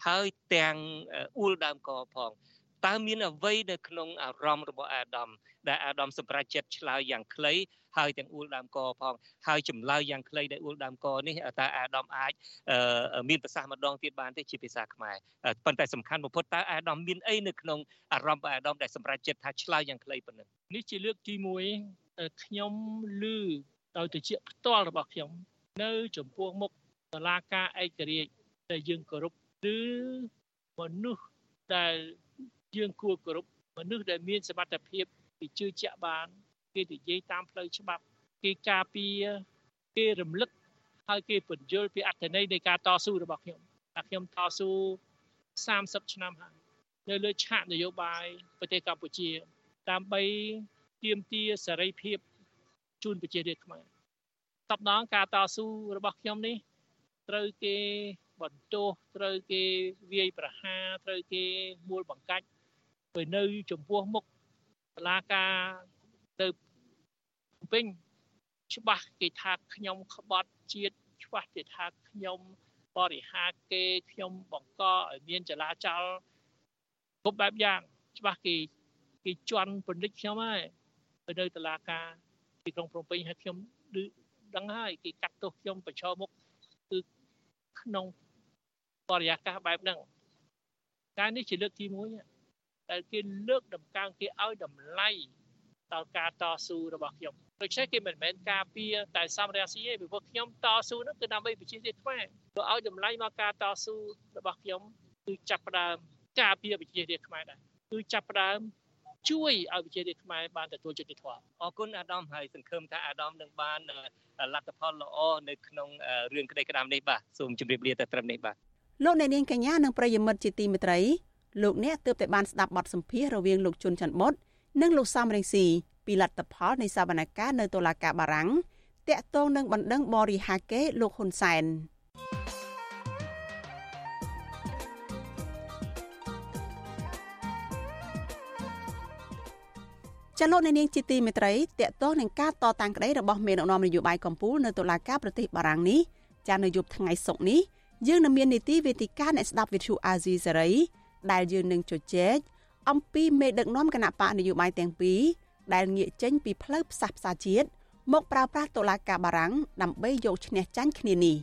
Speaker 25: ហើយទាំងអ៊ូលដើមកផងតើមានអ្វីនៅក្នុងអារម្មណ៍របស់អាដាមដែលអាដាមសម្រេចចិត្តឆ្លើយយ៉ាងខ្លី ហើយទាំងអ៊ូលដើមកផងហើយចម្លើយយ៉ាងខ្លីដែលអ៊ូលដើមកនេះតើអាដាមអាចមានប្រសាសន៍ម្ដងទៀតបានទេជាភាសាខ្មែរប៉ុន្តែសំខាន់បំផុតតើអាដាមមានអីនៅក្នុងអារម្មណ៍របស់អាដាមដែលសម្រេចចិត្តថាឆ្លើយយ៉ាងខ្លីប៉ុណ្ណឹង
Speaker 26: នេះជាលើកទី1ខ្ញុំឮដោយតិចផ្ទាល់របស់ខ្ញុំ នៅចំពោះមុខតឡាការឯករាជ្យដែលយើងគោរពឬមនុស្សដែលយើងគួរគោរពមនុស្សដែលមានសមត្ថភាពគេជឿជាក់បាន គេនិយាយតាមផ្លូវច្បាប់ គេការពារគេរំលឹកហើយគេពន្យល់ពីអត្ថន័យនៃការតស៊ូរបស់ខ្ញុំតែខ្ញុំតស៊ូ30ឆ្នាំហើយនៅលើឆាកនយោបាយប្រទេសកម្ពុជាដើម្បីទាមទារសេរីភាពជូនប្រជារាស្ត្រខ្មែរតបដងការតស៊ូរបស់ខ្ញុំនេះត្រូវគេបន្ទោសត្រូវគេវាយប្រហារត្រូវគេមួលបង្កាច់ទៅនៅចំពោះមុខសាលាការ ទៅពេញច្បាស់គេថាខ្ញុំក្បត់ជាតិច្បាស់គេថាខ្ញុំបរិហាគេខ្ញុំបង្កឲ្យមានចលាចលគ្រប់បែបយ៉ាងច្បាស់គេគេជន់បណ្ឌិតខ្ញុំហើយទៅនៅតុលាការទីក្រុងភ្នំពេញហើយខ្ញុំដឹងហើយគេកាត់ទោសខ្ញុំប្រឈមមុខគឺក្នុងបរិយាកាសបែបហ្នឹងការនេះជាលើកទី1ដែលគេលើកដំកើងគេឲ្យតម្លៃ ដល់ការតស៊ូរបស់ខ្ញុំដូច្នេះគេមិនមែនការពារតែសំរាស៊ីទេពីព្រោះខ្ញុំតស៊ូនោះគឺដើម្បីប្រជាជាតិខ្មែរព្រោះឲ្យតម្លៃមកការតស៊ូរបស់ខ្ញុំគឺចាប់ផ្ដើមការពារប្រជាជាតិខ្មែរដែរគឺចាប់ផ្ដើមជួយឲ្យប្រជារាស្ត្រខ្មែរបានទទួលយុត្តិធម៌
Speaker 25: អរគុណអាដាមហើយសង្ឃឹមថាអាដាមនឹងបានលទ្ធផលល្អនៅក្នុងរឿងក្តីក្តាមនេះបាទសូមជម្រាបលាតែត្រឹមនេះបាទ
Speaker 4: លោកអ្នកនាងកញ្ញានិងប្រិយមិត្តជាទីមេត្រីលោកអ្នកទើបតែបានស្ដាប់បទសម្ភាសន៍រវាងលោកជុនច័ន្ទបុត និងលោកសំរងស៊ីពីលទ្ធផលនៃសវនកម្មនៅតុលាការបារាំងតាក់ទងនឹងបណ្ដឹងបរិហាកេលោកហ៊ុនសែនចលនានាងជាទីមេត្រីតកតងនឹងការតតាំងក្តីរបស់មេដឹកនាំនយោបាយកម្ពុជានៅតុលាការប្រទេសបារាំងនេះចានៅយប់ថ្ងៃសុក្រនេះយើងនឹងមាននីតិវេទិកាអ្នកស្ដាប់វិទ្យុអាស៊ីសេរីដែលយើងនឹងជជែក អំពីមេដឹកនាំគណៈបកនយោបាយទាំងពីរដែលងាកចេញពីផ្លូវផ្សះផ្សាជាតិមកប្រើប្រាស់តុលាការបារាំងដើម្បីយកឈ្នះចាញ់គ្នានេះ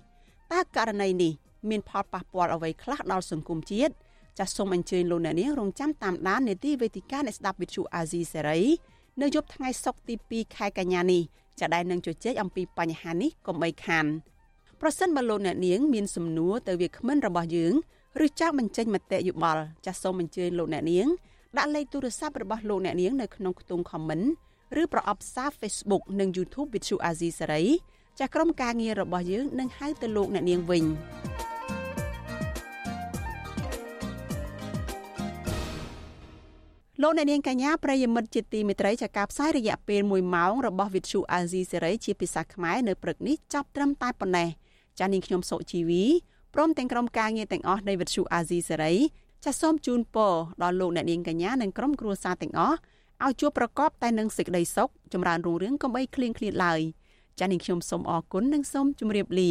Speaker 4: តើករណីនេះមានផលប៉ះពាល់អ្វីខ្លះដល់សង្គមជាតិចាសសូមអញ្ជើញលោកអ្នកនាងរងចាំតាមដាននេតិវេទិកាអ្នកស្ដាប់វិទ្យុអាស៊ីសេរីនៅយប់ថ្ងៃសុក្រទី2ខែកញ្ញានេះចាដែលនឹងជជែកអំពីបញ្ហានេះកុំបីខានប្រសិនបើលោកអ្នកនាងមានសំណួរទៅវាគ្មិនរបស់យើង ឬចង់បញ្ចេញមតិយោបល់ចាសសូមអញ្ជើញលោកអ្នកនាងដាក់លេខទូរស័ព្ទរបស់លោកអ្នកនាងនៅក្នុងខ្ទង់ comment ឬប្រអប់សារ Facebook និង YouTube Vithu Azizi Sari ចាស់ក្រុមការងាររបស់យើងនឹងហៅទៅលោកអ្នកនាងវិញលោកអ្នកនាងកញ្ញាប្រិយមិត្តជាទីមេត្រីចាការផ្សាយរយៈពេល1ម៉ោងរបស់វិទ្យុអាស៊ីសេរីជាភាសាខ្មែរនៅព្រឹកនេះចប់ត្រឹមតែប៉ុណ្ណេះចានាងខ្ញុំសុជីវី ព្រមទាំងក្រុមការងារទាំងអស់នៃវិទ្យុអាស៊ីសេរីចាសូមជូនពរដល់លោកអ្នកនាងកញ្ញានិងក្រុមគ្រួសារទាំងអស់ឲ្យជួបប្រកបតែនឹងសេចក្តីសុខចម្រើនរុងរឿងកុំបីឃ្លៀងឃ្លាតឡើយចានាងខ្ញុំសូមអរគុណនិងសូមជម្រាបលា